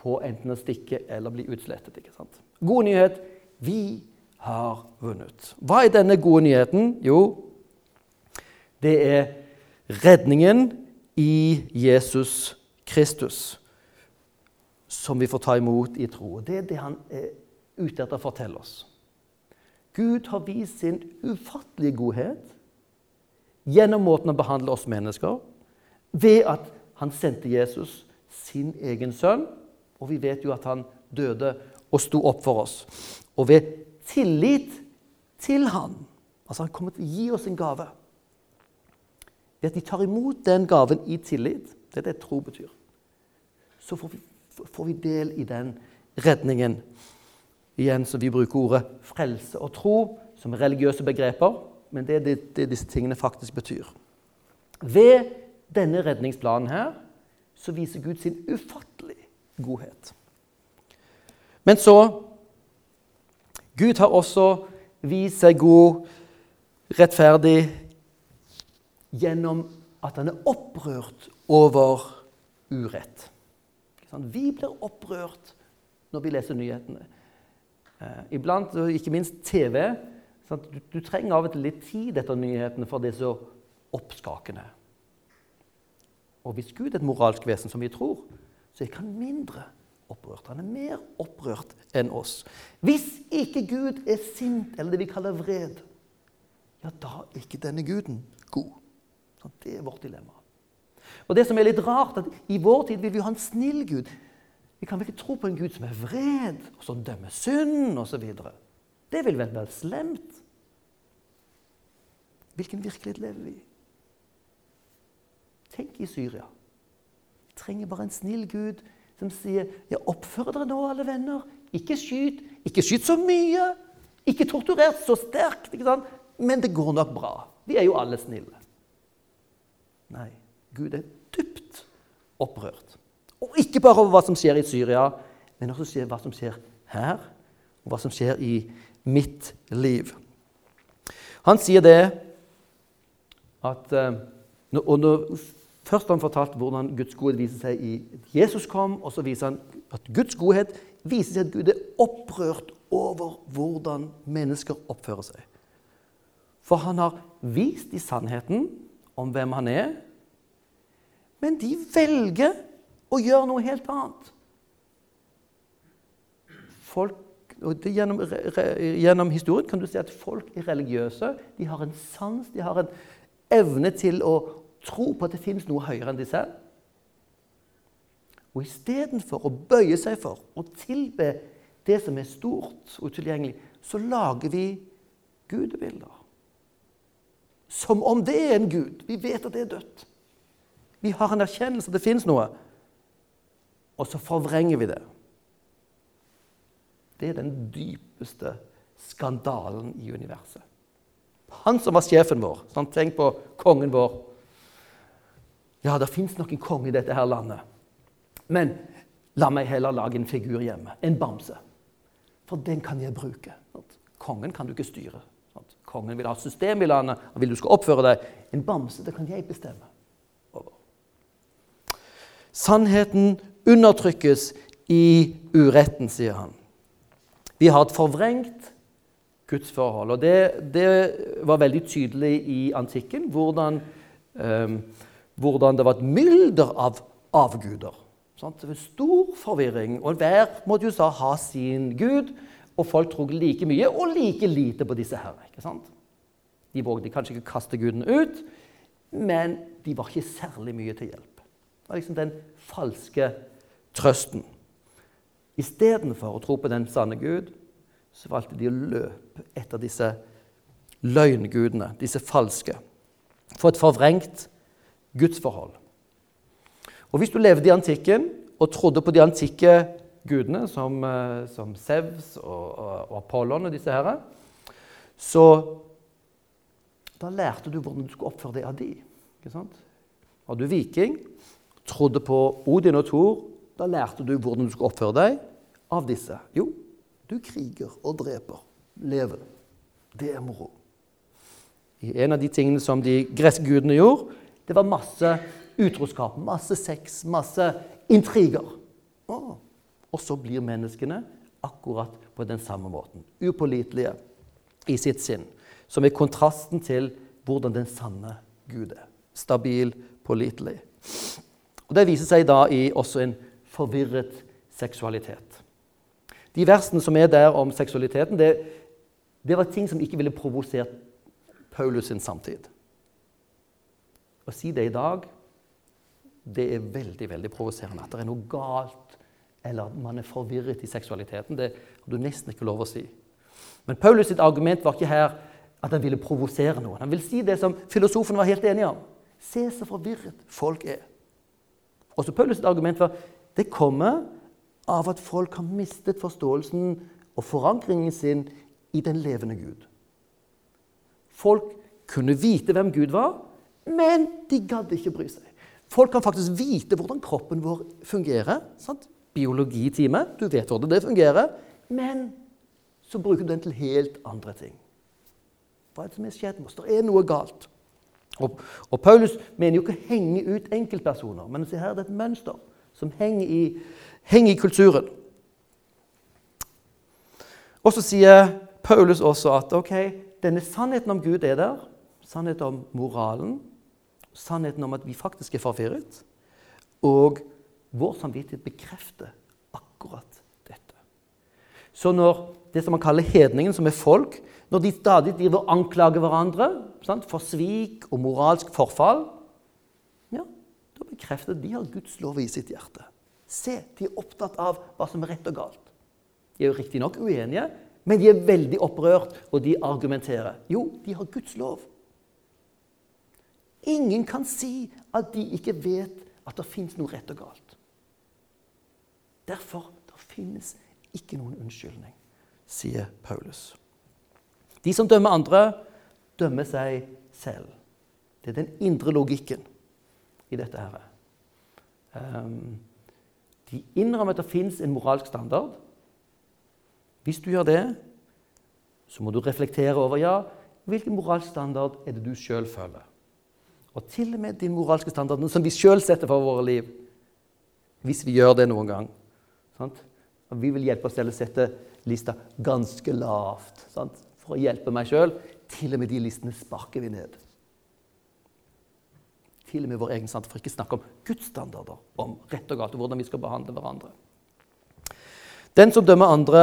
på enten å stikke eller bli utslettet. ikke sant? God nyhet vi har vunnet. Hva er denne gode nyheten? Jo, det er redningen i Jesus Kristus som vi får ta imot i tro. Det er det han er ute etter å fortelle oss. Gud har vist sin ufattelige godhet gjennom måten å behandle oss mennesker ved at han sendte Jesus sin egen sønn. Og vi vet jo at han døde og sto opp for oss. Og ved tillit til han, altså Han kommer til å gi oss en gave. Ved at vi tar imot den gaven i tillit, det er det tro betyr, så får vi, får vi del i den redningen. Igjen så vi bruker ordet frelse og tro som religiøse begreper, men det er det, det disse tingene faktisk betyr. Ved denne redningsplanen her så viser Gud sin ufattelige godhet. Men så Gud har også vist seg god, rettferdig, gjennom at han er opprørt over urett. Vi blir opprørt når vi leser nyhetene. Eh, iblant, og ikke minst TV. Du, du trenger av og til litt tid etter nyhetene, for det er så oppskakende. Og hvis Gud er et moralsk vesen, som vi tror, så er ikke han mindre opprørt. Han er mer opprørt enn oss. Hvis ikke Gud er sint, eller det vi kaller vred, ja, da er ikke denne guden god. Så det er vårt dilemma. Og det som er litt rart, at I vår tid vil vi ha en snill Gud. Vi kan vel ikke tro på en Gud som er vred, og som dømmer synd osv. Det vil vel være slemt? Hvilken virkelighet lever vi i? Tenk i Syria. Vi trenger bare en snill Gud som sier ja, 'Oppfør dere nå, alle venner. Ikke skyt. Ikke skyt så mye. Ikke torturert så sterkt. ikke sant? Men det går nok bra. Vi er jo alle snille. Nei, Gud er dypt opprørt. Og ikke bare over hva som skjer i Syria, men også hva som skjer her, og hva som skjer i mitt liv. Han sier det at eh, og når, Først har han fortalt hvordan Guds godhet viser seg i Jesus kom, og så viser han at Guds godhet viser seg at Gud er opprørt over hvordan mennesker oppfører seg. For han har vist i sannheten om hvem han er, men de velger å gjøre noe helt annet. Folk, gjennom, gjennom, historien kan du si at folk er religiøse. De har en sans, de har en evne til å tro på at det finnes noe høyere enn de selv. Og istedenfor å bøye seg for å tilbe det som er stort og utilgjengelig, så lager vi gudebilder. Som om det er en gud. Vi vet at det er dødt. Vi har en erkjennelse at det fins noe og så forvrenger vi det. Det er den dypeste skandalen i universet. Han som var sjefen vår. Sant? Tenk på kongen vår. Ja, det fins nok en konge i dette her landet. Men la meg heller lage en figur hjemme. En bamse. For den kan jeg bruke. Kongen kan du ikke styre. Kongen vil ha system i landet, Han vil du skal oppføre deg. En bamse det kan jeg bestemme. Sannheten undertrykkes i uretten, sier han. Vi har et forvrengt gudsforhold. Og det, det var veldig tydelig i antikken hvordan, eh, hvordan det var et mylder av avguder. Sant? Det var stor forvirring, og hver måtte jo ha sin gud. Og folk trodde like mye og like lite på disse her. ikke sant? De vågde kanskje ikke kaste gudene ut, men de var ikke særlig mye til hjelp. Det var liksom den falske trøsten. Istedenfor å tro på den sanne Gud, så valgte de å løpe etter disse løgngudene, disse falske. For et forvrengt gudsforhold. Og Hvis du levde i antikken og trodde på de antikke gudene, som, eh, som Sevs og, og, Apollon og disse herre, så da lærte du hvordan du skulle oppføre deg av de. Var du viking, trodde på Odin og Thor, da lærte du hvordan du skulle oppføre deg av disse. Jo, du kriger og dreper. Lever. Det er moro. En av de tingene som de greske gudene gjorde, det var masse utroskap, masse sex, masse intriger. Og så blir menneskene akkurat på den samme måten. Upålitelige i sitt sinn. Som er kontrasten til hvordan den sanne Gud er. Stabil, pålitelig. Og Det viser seg da i også en forvirret seksualitet. De versene som er der om seksualiteten, det, det var ting som ikke ville provosert Paulus sin samtid. Å si det i dag, det er veldig veldig provoserende. At det er noe galt, eller at man er forvirret i seksualiteten. Det har du nesten ikke lov å si. Men Paulus sitt argument var ikke her at han ville provosere noen. Han vil si det som filosofen var helt enig om. Se så forvirret folk er. Også Paulus argument var det kommer av at folk har mistet forståelsen og forankringen sin i den levende Gud. Folk kunne vite hvem Gud var, men de gadd ikke bry seg. Folk kan faktisk vite hvordan kroppen vår fungerer. Sant? Biologitime, du vet hvordan det fungerer. Men så bruker du den til helt andre ting. Hva er det som er skjedd med? Det er noe galt. Og, og Paulus mener jo ikke å henge ut enkeltpersoner, men se her er det et mønster som henger i, henger i kulturen. Og så sier Paulus også at ok, denne sannheten om Gud er der. Sannheten om moralen. Sannheten om at vi faktisk er forvirret. Og vår samvittighet bekrefter akkurat dette. Så når det som man kaller hedningen, som er folk, når de stadig driver og anklager hverandre sant, for svik og moralsk forfall, ja, da bekrefter at de har Guds lov i sitt hjerte. Se, de er opptatt av hva som er rett og galt. De er jo riktignok uenige, men de er veldig opprørt, og de argumenterer. Jo, de har Guds lov. Ingen kan si at de ikke vet at det fins noe rett og galt. Derfor det finnes ikke noen unnskyldning, sier Paulus. De som dømmer andre, dømmer seg selv. Det er den indre logikken i dette. her. Um, de innrømmer at det fins en moralsk standard. Hvis du gjør det, så må du reflektere over ja, hvilken moralsk standard er det du sjøl føler. Og til og med de moralske standardene som vi sjøl setter for våre liv. Hvis vi gjør det noen gang. Sant? Og vi vil hjelpe oss selv å sette lista ganske lavt sant? for å hjelpe meg sjøl. Til og med de listene sparker vi ned. Til og med vår egen standard, for ikke snakke om Guds standarder om rett og galt, og hvordan vi skal behandle hverandre. Den som dømmer andre,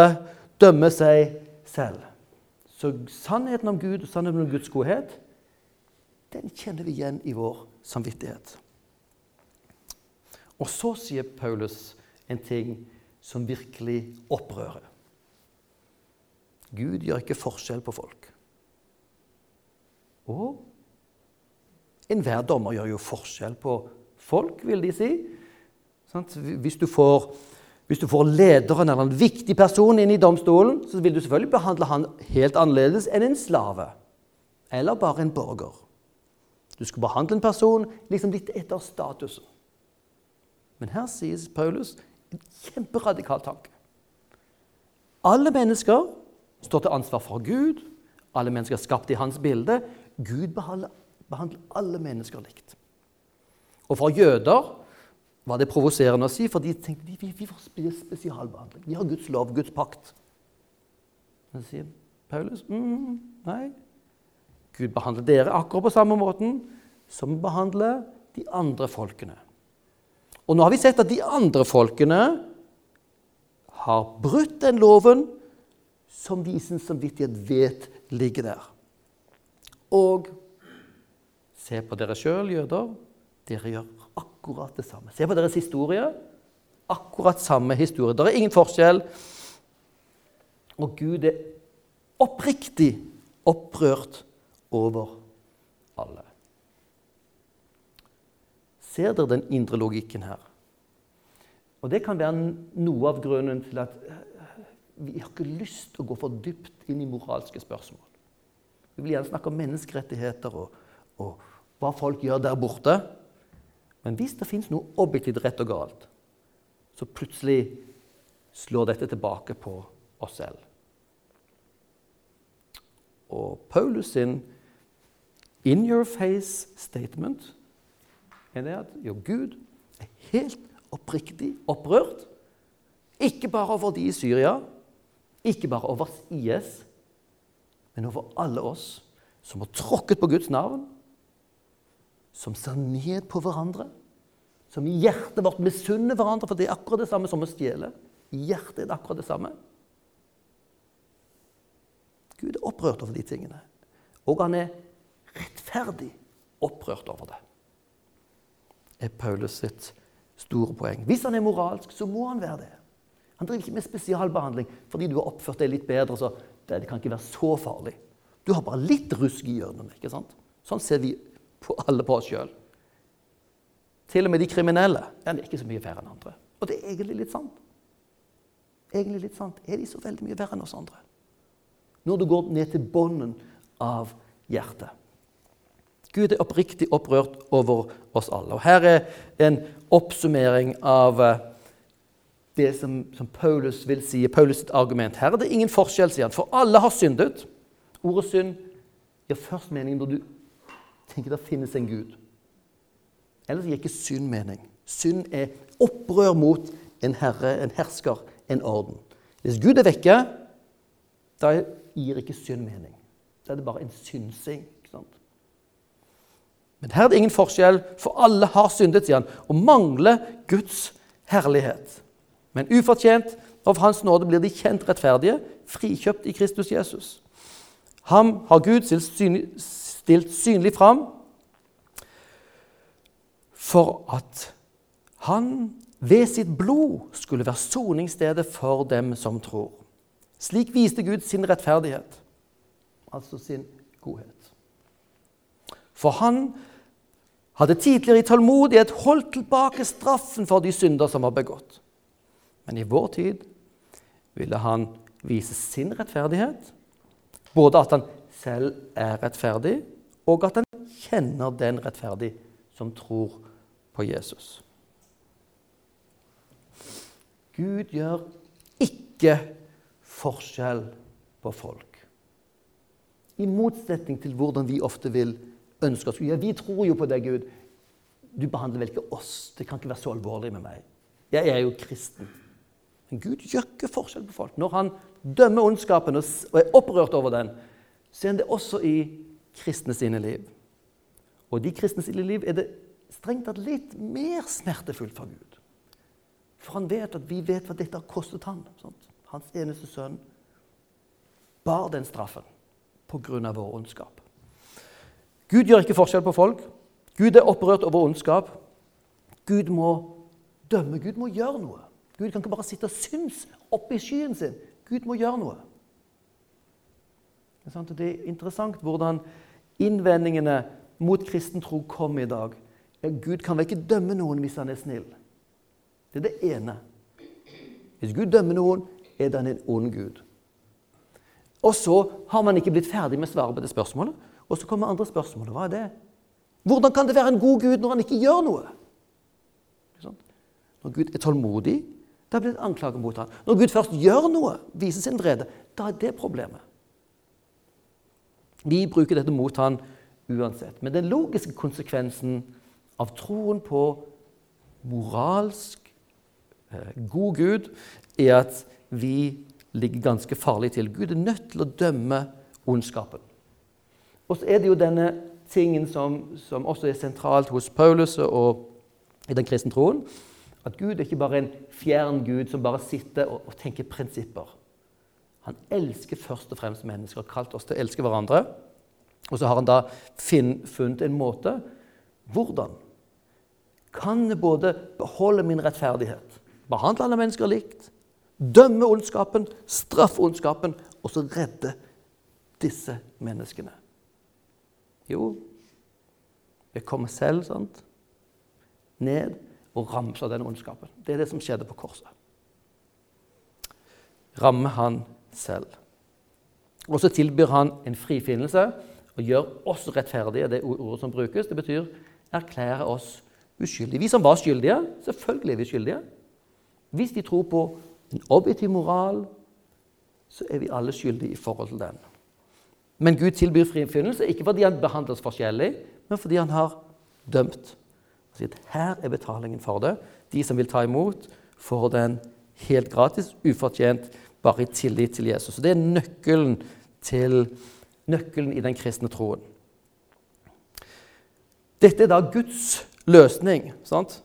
dømmer seg selv. Så sannheten om Gud og sannheten om Guds godhet den kjenner vi igjen i vår samvittighet. Og så sier Paulus en ting som virkelig opprører. Gud gjør ikke forskjell på folk. Og enhver dommer gjør jo forskjell på folk, vil de si. Hvis du, får, hvis du får lederen eller en viktig person inn i domstolen, så vil du selvfølgelig behandle han helt annerledes enn en slave eller bare en borger. Du skal behandle en person liksom litt etter statusen. Men her sies Paulus en kjemperadikal tanke. Alle mennesker står til ansvar for Gud. Alle mennesker er skapt i hans bilde. Gud behandler, behandler alle mennesker likt. Og for jøder var det provoserende å si, for de tenkte vi, vi, vi får spesialbehandling. Vi har Guds lov, Guds pakt. Men sier Paulus mm, nei. Gud behandler dere akkurat på samme måten som behandler de andre folkene. Og nå har vi sett at de andre folkene har brutt den loven som de i sin samvittighet vet ligger der. Og se på dere sjøl, jøder. Dere gjør akkurat det samme. Se på deres historie. Akkurat samme historie. Det er ingen forskjell. Og Gud er oppriktig opprørt over alle. Ser dere den indre logikken her? Og Det kan være noe av grunnen til at vi har ikke lyst til å gå for dypt inn i moralske spørsmål. Vi vil gjerne snakke om menneskerettigheter og, og hva folk gjør der borte. Men hvis det fins noe objektivt rett og galt, så plutselig slår dette tilbake på oss selv. Og Paulus sin in your face statement er det at jo, Gud er helt oppriktig opprørt. Ikke bare over de i Syria, ikke bare over IS, men over alle oss som har tråkket på Guds navn, som ser ned på hverandre, som i hjertet vårt misunner hverandre, for det er akkurat det samme som å stjele. I hjertet er det akkurat det samme. Gud er opprørt over de tingene. Og han er rettferdig opprørt over det er Paulus sitt store poeng. Hvis han er moralsk, så må han være det. Han driver ikke med spesialbehandling fordi du har oppført deg litt bedre. så det kan ikke være så farlig. Du har bare litt rusk i hjørnet. ikke sant? Sånn ser vi på alle på oss sjøl. Til og med de kriminelle ja, de er ikke så mye verre enn andre. Og det er egentlig litt sant. Egentlig litt sant. Er de så veldig mye verre enn oss andre? Når du går ned til bunnen av hjertet. Gud er oppriktig opprørt over oss alle. Og Her er en oppsummering av eh, det som, som Paulus vil si, Paulus' argument. Her er det ingen forskjell, sier han, for alle har syndet. Ordet synd gir først mening når du tenker det finnes en Gud. Ellers gir ikke synd mening. Synd er opprør mot en herre, en hersker, en orden. Hvis Gud er vekke, da gir ikke synd mening. Da er det bare en synsing. Men her er det ingen forskjell, for alle har syndet, sier han, og mangler Guds herlighet. Men ufortjent av Hans nåde blir de kjent rettferdige, frikjøpt i Kristus Jesus. Ham har Gud stilt synlig, fram for at han ved sitt blod skulle være soningsstedet for dem som tror. Slik viste Gud sin rettferdighet, altså sin godhet. For han hadde tidligere i tålmodighet holdt tilbake straffen for de synder som var begått. Men i vår tid ville han vise sin rettferdighet, både at han selv er rettferdig, og at han kjenner den rettferdig som tror på Jesus. Gud gjør ikke forskjell på folk. I motsetning til hvordan vi ofte vil ønske oss. Ja, vi tror jo på deg, Gud. Du behandler vel ikke oss? Det kan ikke være så alvorlig med meg. Jeg er jo kristen. Men Gud gjør ikke forskjell på folk. Når han dømmer ondskapen og er opprørt over den, så er han det også i kristne sine liv. Og de kristne sine liv er det strengt tatt litt mer smertefullt for Gud. For han vet at vi vet hva dette har kostet han. Sant? Hans eneste sønn bar den straffen pga. vår ondskap. Gud gjør ikke forskjell på folk. Gud er opprørt over ondskap. Gud må dømme. Gud må gjøre noe. Gud kan ikke bare sitte og synes oppe i skyen sin. Gud må gjøre noe. Det er interessant hvordan innvendingene mot kristen tro kom i dag. Gud kan vel ikke dømme noen hvis han er snill? Det er det ene. Hvis Gud dømmer noen, er det en ond Gud. Og så har man ikke blitt ferdig med svaret på det spørsmålet. Og så kommer andre spørsmålet. Hva er det? Hvordan kan det være en god Gud når han ikke gjør noe? Når Gud er tålmodig, da har blitt anklager mot ham. Når Gud først gjør noe, viser sin vrede, da er det problemet. Vi bruker dette mot ham uansett. Men den logiske konsekvensen av troen på moralsk Eh, god Gud, er at vi ligger ganske farlig til. Gud er nødt til å dømme ondskapen. Og så er det jo denne tingen som, som også er sentralt hos Paulus og i den kristne troen. At Gud er ikke bare en fjern Gud som bare sitter og, og tenker prinsipper. Han elsker først og fremst mennesker og har kalt oss til å elske hverandre. Og så har han da funnet en måte Hvordan kan jeg både beholde min rettferdighet behandle alle mennesker likt, dømme ondskapen, straffe ondskapen, og så redde disse menneskene? Jo, jeg kommer selv sant, ned og ramser den ondskapen. Det er det som skjedde på korset. Rammer han selv. Og så tilbyr han en frifinnelse og gjør oss rettferdige. Det ordet som brukes, det betyr erklære oss uskyldige. Vi som var skyldige, selvfølgelig er vi skyldige. Hvis vi tror på en objektiv moral, så er vi alle skyldige i forhold til den. Men Gud tilbyr frifinnelse ikke fordi han behandler oss forskjellig, men fordi han har dømt. Sier at her er betalingen for det. De som vil ta imot, får den helt gratis, ufortjent, bare i tillit til Jesus. Så Det er nøkkelen, til, nøkkelen i den kristne troen. Dette er da Guds løsning. sant?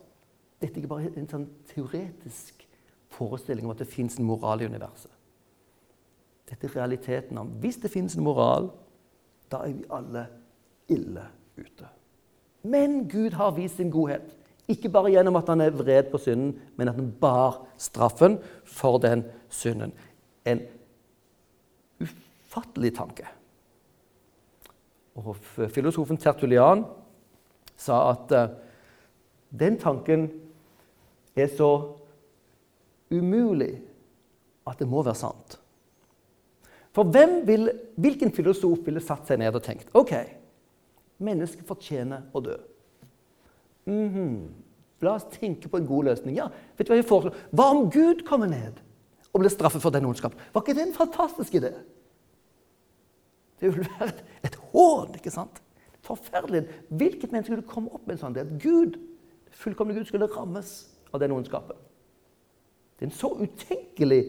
Dette er ikke bare en sånn teoretisk forestilling om at det fins en moral i universet. Dette er realiteten om hvis det fins en moral, da er vi alle ille ute. Men Gud har vist sin godhet. Ikke bare gjennom at han er vred på synden, men at han bar straffen for den synden. En ufattelig tanke. Og Filosofen Tertulian sa at uh, den tanken er så umulig at det må være sant. For vil, hvilken filosof ville satt seg ned og tenkt ok, mennesket fortjener å dø? Mm -hmm. La oss tenke på en god løsning. Ja, vet du Hva jeg foreslår? Hva om Gud kommer ned og blir straffet for den ondskapen? Var ikke det en fantastisk idé? Det ville være et, et hån, ikke sant? Forferdelig. Hvilket menneske skulle komme opp med en sånn idé? At Gud, fullkomne Gud skulle rammes av den ondskapen? Det er en så utenkelig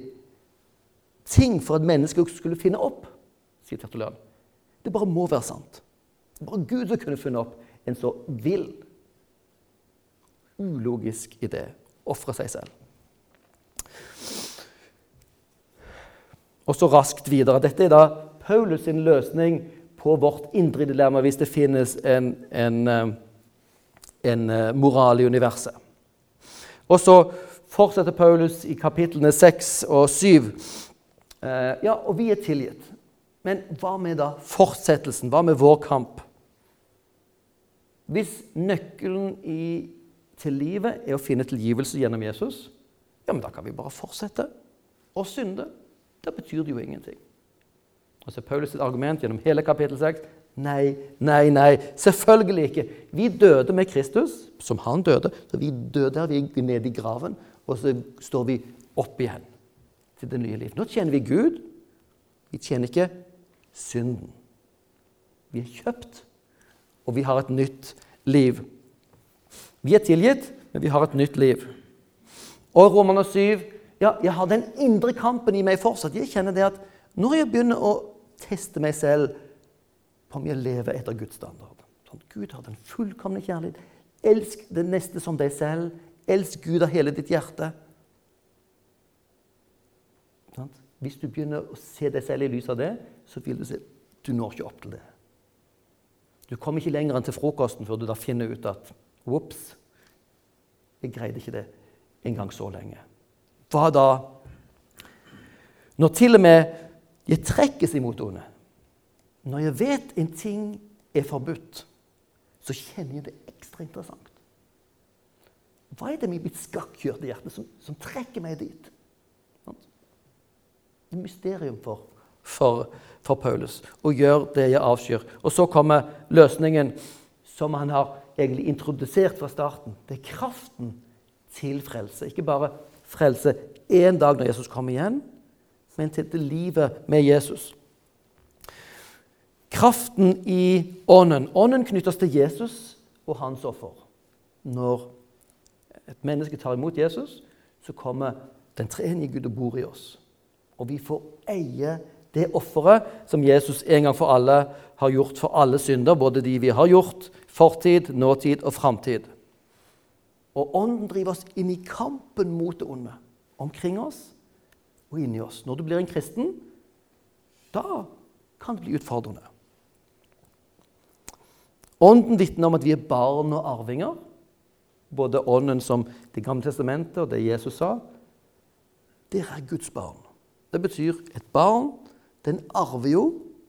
ting for et menneske skulle finne opp, sier Tertulian. Det bare må være sant. Bare Gud som kunne funnet opp en så vill, ulogisk idé. Ofre seg selv. Og så raskt videre. Dette er da Paulus sin løsning på vårt indre dilemma hvis det finnes en, en, eh, en eh, moral i universet. Og så fortsetter Paulus i kapitlene 6 og 7. Eh, ja, og vi er tilgitt. Men hva med da fortsettelsen? Hva med vår kamp? Hvis nøkkelen i, til livet er å finne tilgivelse gjennom Jesus, ja, men da kan vi bare fortsette å synde. Da betyr det jo ingenting. Og så Paulus' argument gjennom hele kapittel 6 Nei, nei, nei. Selvfølgelig ikke. Vi døde med Kristus, som han døde. Så vi døde der, vi gikk ned i graven, og så står vi opp igjen til det nye liv. Nå tjener vi Gud. Vi tjener ikke synden. Vi er kjøpt, og vi har et nytt liv. Vi er tilgitt, men vi har et nytt liv. Og Romerne 7 ja, jeg har den indre kampen i meg fortsatt. Jeg kjenner det at når jeg begynner å teste meg selv på om jeg lever etter Guds standard sånn, Gud har den fullkomne kjærlighet. Elsk det neste som deg selv. Elsk Gud av hele ditt hjerte. Sånn? Hvis du begynner å se deg selv i lys av det, så vil du se du når ikke opp til det. Du kommer ikke lenger enn til frokosten før du da finner ut at ops, jeg greide ikke det engang så lenge. Hva da? Når til og med jeg trekkes imot onde, når jeg vet en ting er forbudt, så kjenner jeg det ekstra interessant. Hva er det med mitt skakkjørte hjerte som, som trekker meg dit? Et mysterium for, for, for, Paulus Og gjør det jeg avskyr. Og så kommer løsningen som han har egentlig introdusert fra starten. Det er kraften til frelse. Ikke bare frelse én dag når Jesus kommer igjen, men til det livet med Jesus. Kraften i ånden. Ånden knyttes til Jesus og hans offer. Når et menneske tar imot Jesus, så kommer den tredje Gud og bor i oss. Og vi får eie det offeret som Jesus en gang for alle har gjort for alle synder, både de vi har gjort, fortid, nåtid og framtid. Og Ånden driver oss inn i kampen mot det onde. Omkring oss og inni oss. Når du blir en kristen, da kan det bli utfordrende. Ånden vitner om at vi er barn og arvinger. Både ånden som Det gamle testamentet og det Jesus sa. Dere er Guds barn. Det betyr et barn den arver jo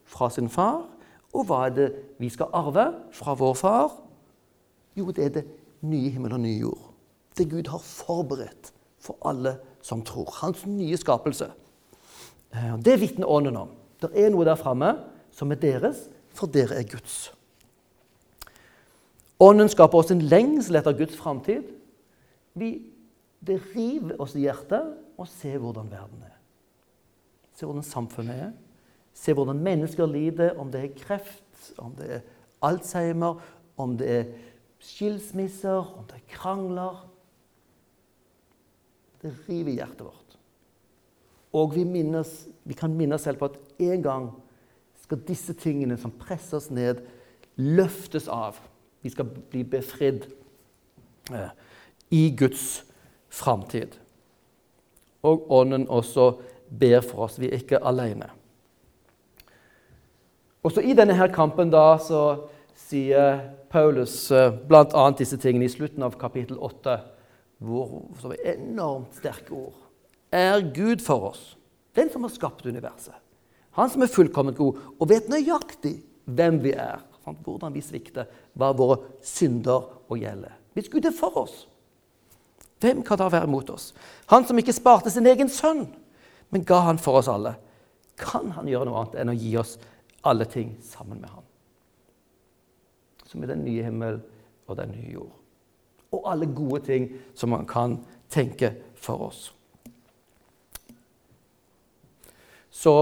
fra sin far. Og hva er det vi skal arve fra vår far? Jo, det er det nye himmel og nye jord. Det Gud har forberedt for alle som tror. Hans nye skapelse. Eh, det vitner Ånden om. Det er noe der framme som er deres, for dere er Guds. Ånden skaper oss en lengsel etter Guds framtid. Det river oss i hjertet å se hvordan verden er. Se hvordan samfunnet er. Se hvordan mennesker lider, om det er kreft, om det er Alzheimer, om det er skilsmisser, om det er krangler. Det river i hjertet vårt. Og vi, minnes, vi kan minne oss selv på at en gang skal disse tingene som presser oss ned, løftes av. Vi skal bli befridd eh, i Guds framtid. Og Ånden også ber for oss. Vi er ikke alene. Også I denne her kampen da, så sier Paulus eh, bl.a. disse tingene i slutten av kapittel 8, hvor, som er enormt sterke ord. Er Gud for oss, den som har skapt universet, han som er fullkomment god og vet nøyaktig hvem vi er, hvordan vi svikter, hva våre synder og gjelder. Hvis Gud er for oss, hvem kan da være mot oss? Han som ikke sparte sin egen sønn, men ga han for oss alle. Kan han gjøre noe annet enn å gi oss alle ting sammen med han? Som er den nye himmel og den nye jord. Og alle gode ting som man kan tenke for oss. Så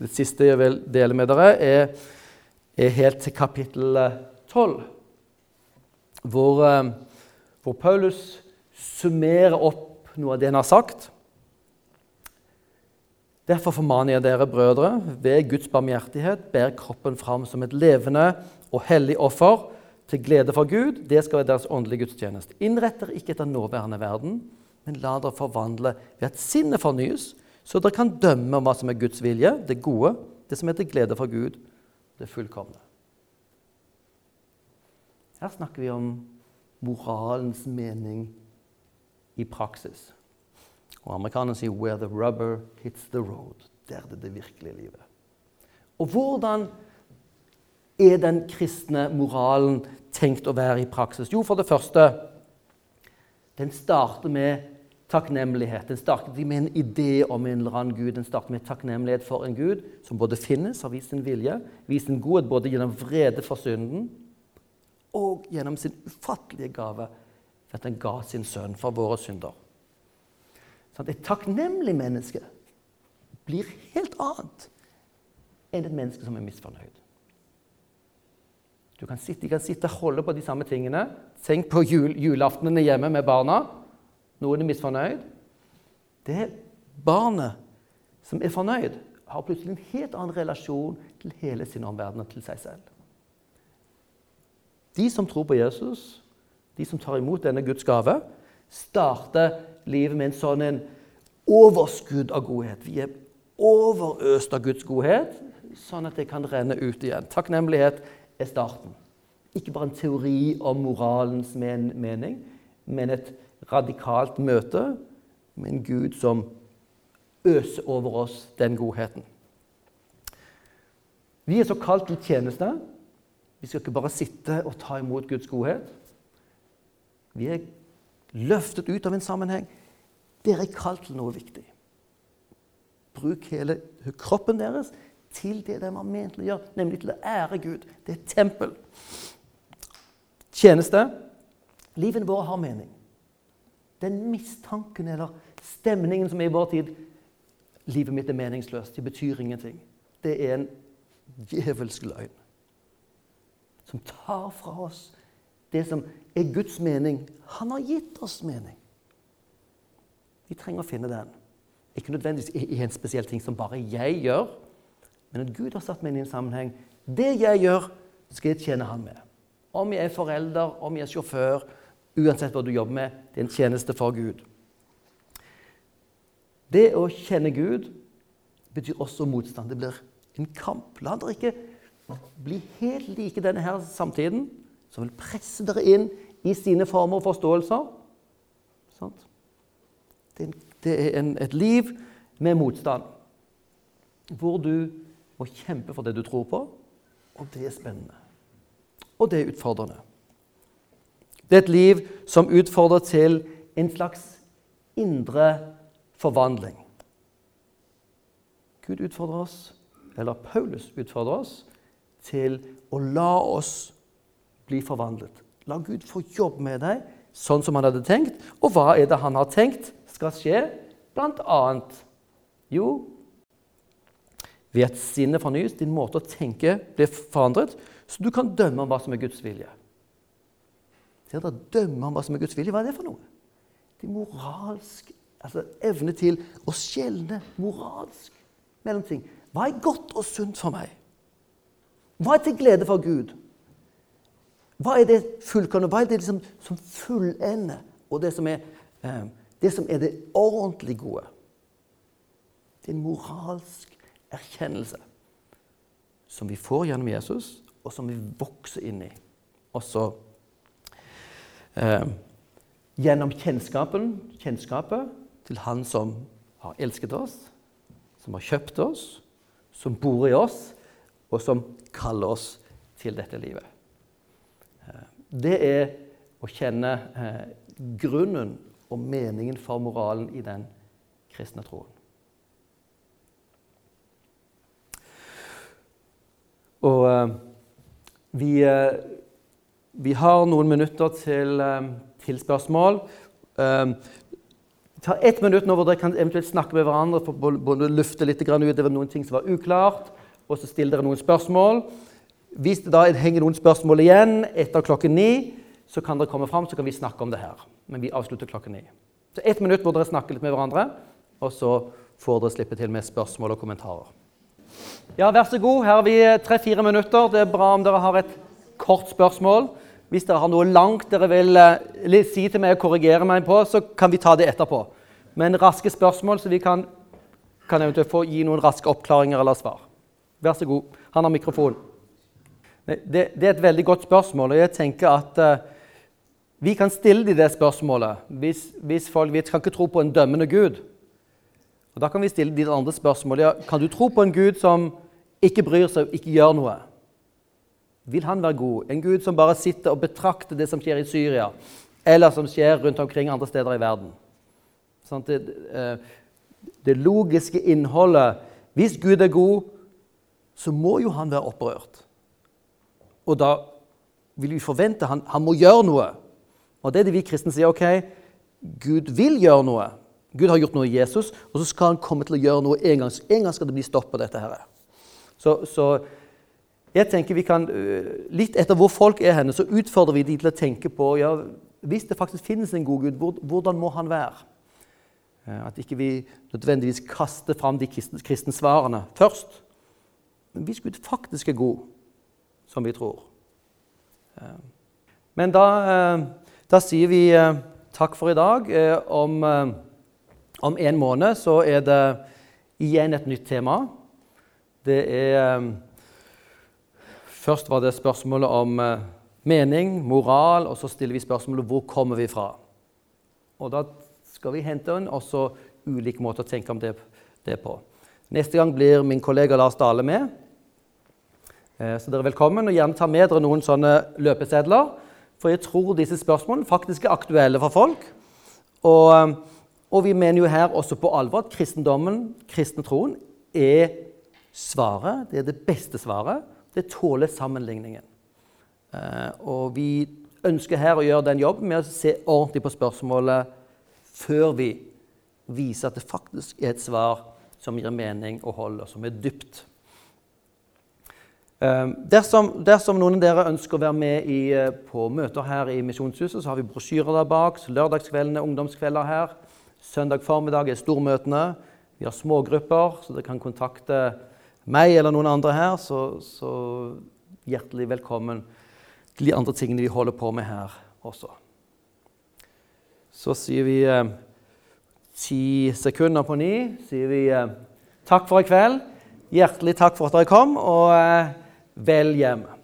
det siste jeg vil dele med dere, er er helt til kapittel 12, eh, hvor, eh, hvor Paulus summerer opp noe av det han har sagt. Derfor formaner jeg dere, brødre, ved Guds barmhjertighet, bær kroppen fram som et levende og hellig offer til glede for Gud. Det skal være deres åndelige gudstjeneste. Innrett dere ikke etter nåværende verden, men la dere forvandle ved at sinnet fornyes, så dere kan dømme hva som er Guds vilje, det gode, det som er glede for Gud det fullkomne. Her snakker vi om moralens mening i praksis. Og Amerikanerne sier 'where the rubber hits the road'. Der er det det virkelige livet. Og hvordan er den kristne moralen tenkt å være i praksis? Jo, for det første Den starter med takknemlighet. Den starter med en idé om en eller annen Gud. Den starter med takknemlighet for en Gud som både finnes, har vist sin vilje, vist sin godhet både gjennom vrede for synden og gjennom sin ufattelige gave ved at han ga sin sønn for våre synder. Et takknemlig menneske blir helt annet enn et menneske som er misfornøyd. Du kan sitte, de kan sitte og holde på de samme tingene. Tenk på jul, julaftenene hjemme med barna. Noen er misfornøyd. Det er barnet som er fornøyd, har plutselig en helt annen relasjon til hele sin omverden og til seg selv. De som tror på Jesus, de som tar imot denne Guds gave, starter livet med en sånn en overskudd av godhet. Vi er overøst av Guds godhet, sånn at det kan renne ut igjen. Takknemlighet er starten. Ikke bare en teori om moralens men mening, men et radikalt møte med en Gud som øser over oss den godheten. Vi er så kalt til tjeneste. Vi skal ikke bare sitte og ta imot Guds godhet. Vi er løftet ut av en sammenheng. Dere er kalt til noe viktig. Bruk hele kroppen deres til det de har ment til å gjøre, nemlig til å ære Gud. Det er et tempel. Tjeneste. Livene våre har mening. Den mistanken eller stemningen som er i vår tid Livet mitt er meningsløst. Det betyr ingenting. Det er en djevelsk løgn som tar fra oss det som er Guds mening. Han har gitt oss mening. Vi trenger å finne den. Ikke nødvendigvis i en spesiell ting som bare jeg gjør, men at Gud har satt meg inn i en sammenheng. Det jeg gjør, skal jeg tjene Han med. Om jeg er forelder, om jeg er sjåfør, uansett hva du jobber med, det er en tjeneste for Gud. Det å kjenne Gud betyr også motstand. Det blir en kamp. La dere ikke bli helt like denne her samtiden, som vil presse dere inn i sine former og forståelser. Sant? Det er en, et liv med motstand, hvor du må kjempe for det du tror på, og det er spennende. Og det er utfordrende. Det er et liv som utfordrer til en slags indre forvandling. Gud utfordrer oss, eller Paulus utfordrer oss, til å la oss bli forvandlet. La Gud få jobbe med deg sånn som han hadde tenkt. Og hva er det han har tenkt skal skje? Blant annet jo ved at sinnet fornyes, din måte å tenke blir forandret, så du kan dømme om hva som er Guds vilje. Ser dere, dømme om hva som er Guds vilje, hva er det for noe? Det er moralsk altså evne til å skjelne moralsk mellom ting. Hva er godt og sunt for meg? Hva er til glede for Gud? Hva er det fullkomne? Hva er det liksom, som fullender? Og det som, er, eh, det som er det ordentlig gode? Det er en moralsk erkjennelse som vi får gjennom Jesus, og som vi vokser inn i. Også eh, gjennom kjennskapen, kjennskapet til Han som har elsket oss, som har kjøpt oss, som bor i oss, og som kaller oss til dette livet. Eh, det er å kjenne eh, grunnen og meningen for moralen i den kristne troen. Og uh, vi, uh, vi, har noen minutter til, til spørsmål. Ta ett minutt nå hvor dere kan eventuelt snakke med hverandre for å lufte litt ut over noen ting som var uklart, og så stiller dere noen spørsmål. Hvis det da henger noen spørsmål igjen etter klokken ni, så kan dere komme fram, så kan vi snakke om det her. Men vi avslutter klokken ni. Så ett minutt hvor dere snakker litt med hverandre, og så får dere slippe til med spørsmål og kommentarer. Ja, vær så god. Her har vi tre-fire minutter. Det er bra om dere har et kort spørsmål. Hvis dere har noe langt dere vil eh, si til meg og korrigere meg på, så kan vi ta det etterpå. Men raske spørsmål, så vi kan, kan eventuelt få gi noen raske oppklaringer eller svar. Vær så god. Han har mikrofon. Det, det, er et veldig godt spørsmål, og jeg tenker at uh, vi kan stille dem det spørsmålet hvis, hvis folk vi kan ikke tro på en dømmende Gud. Og Da kan vi stille de andre spørsmål. Ja, kan du tro på en Gud som ikke bryr seg ikke gjør noe? Vil han være god? En Gud som bare sitter og betrakter det som skjer i Syria, eller som skjer rundt omkring andre steder i verden? Sånn, det, eh, det logiske innholdet Hvis Gud er god, så må jo han være opprørt. Og da vil vi forvente han, han må gjøre noe. Og det er det vi kristne sier. ok, Gud vil gjøre noe. Gud har gjort noe i Jesus, og så skal han komme til å gjøre noe en gang. En gang skal det bli stopp på dette. her. Så, så jeg tenker vi kan, øh, Litt etter hvor folk er henne, så utfordrer vi de til å tenke på ja, hvis det faktisk finnes en god Gud, hvordan må han være? Eh, at ikke vi nødvendigvis kaster fram de kristne svarene først. Men hvis Gud faktisk er god, som vi tror eh, Men da, eh, da sier vi takk for i dag. Om, om en måned så er det igjen et nytt tema. Det er Først var det spørsmålet om mening, moral, og så stiller vi spørsmålet hvor kommer vi fra. Og da skal vi hente inn også ulike måter å tenke om det, det, på. Neste gang blir min kollega Lars Dale med. Eh, så dere er velkommen. Og gjerne ta med dere noen sånne løpesedler. For jeg tror disse spørsmålene faktisk er aktuelle for folk. Og, eh, og vi mener jo her også på alvor at kristendommen, kristne troen, er svaret. Det er det beste svaret. Det tåler sammenligningen. Eh, og vi ønsker her å gjøre den jobben med å se ordentlig på spørsmålet før vi viser at det faktisk er et svar som gir mening og hold, og som er dypt. Ehm, dersom, dersom, noen av dere ønsker å være med i, eh, på møter her i Misjonshuset, så har vi brosjyrer der bak. Lørdagskveldene er ungdomskvelder her. Søndag formiddag er stormøtene. Vi har smågrupper, så dere kan kontakte meg eller noen andre her. Så, så hjertelig velkommen til de andre tingene vi holder på med her også. Så sier vi eh, ti sekunder på ni sier vi eh, takk for i kveld. Hjertelig takk for at dere kom, og eh, vel hjem.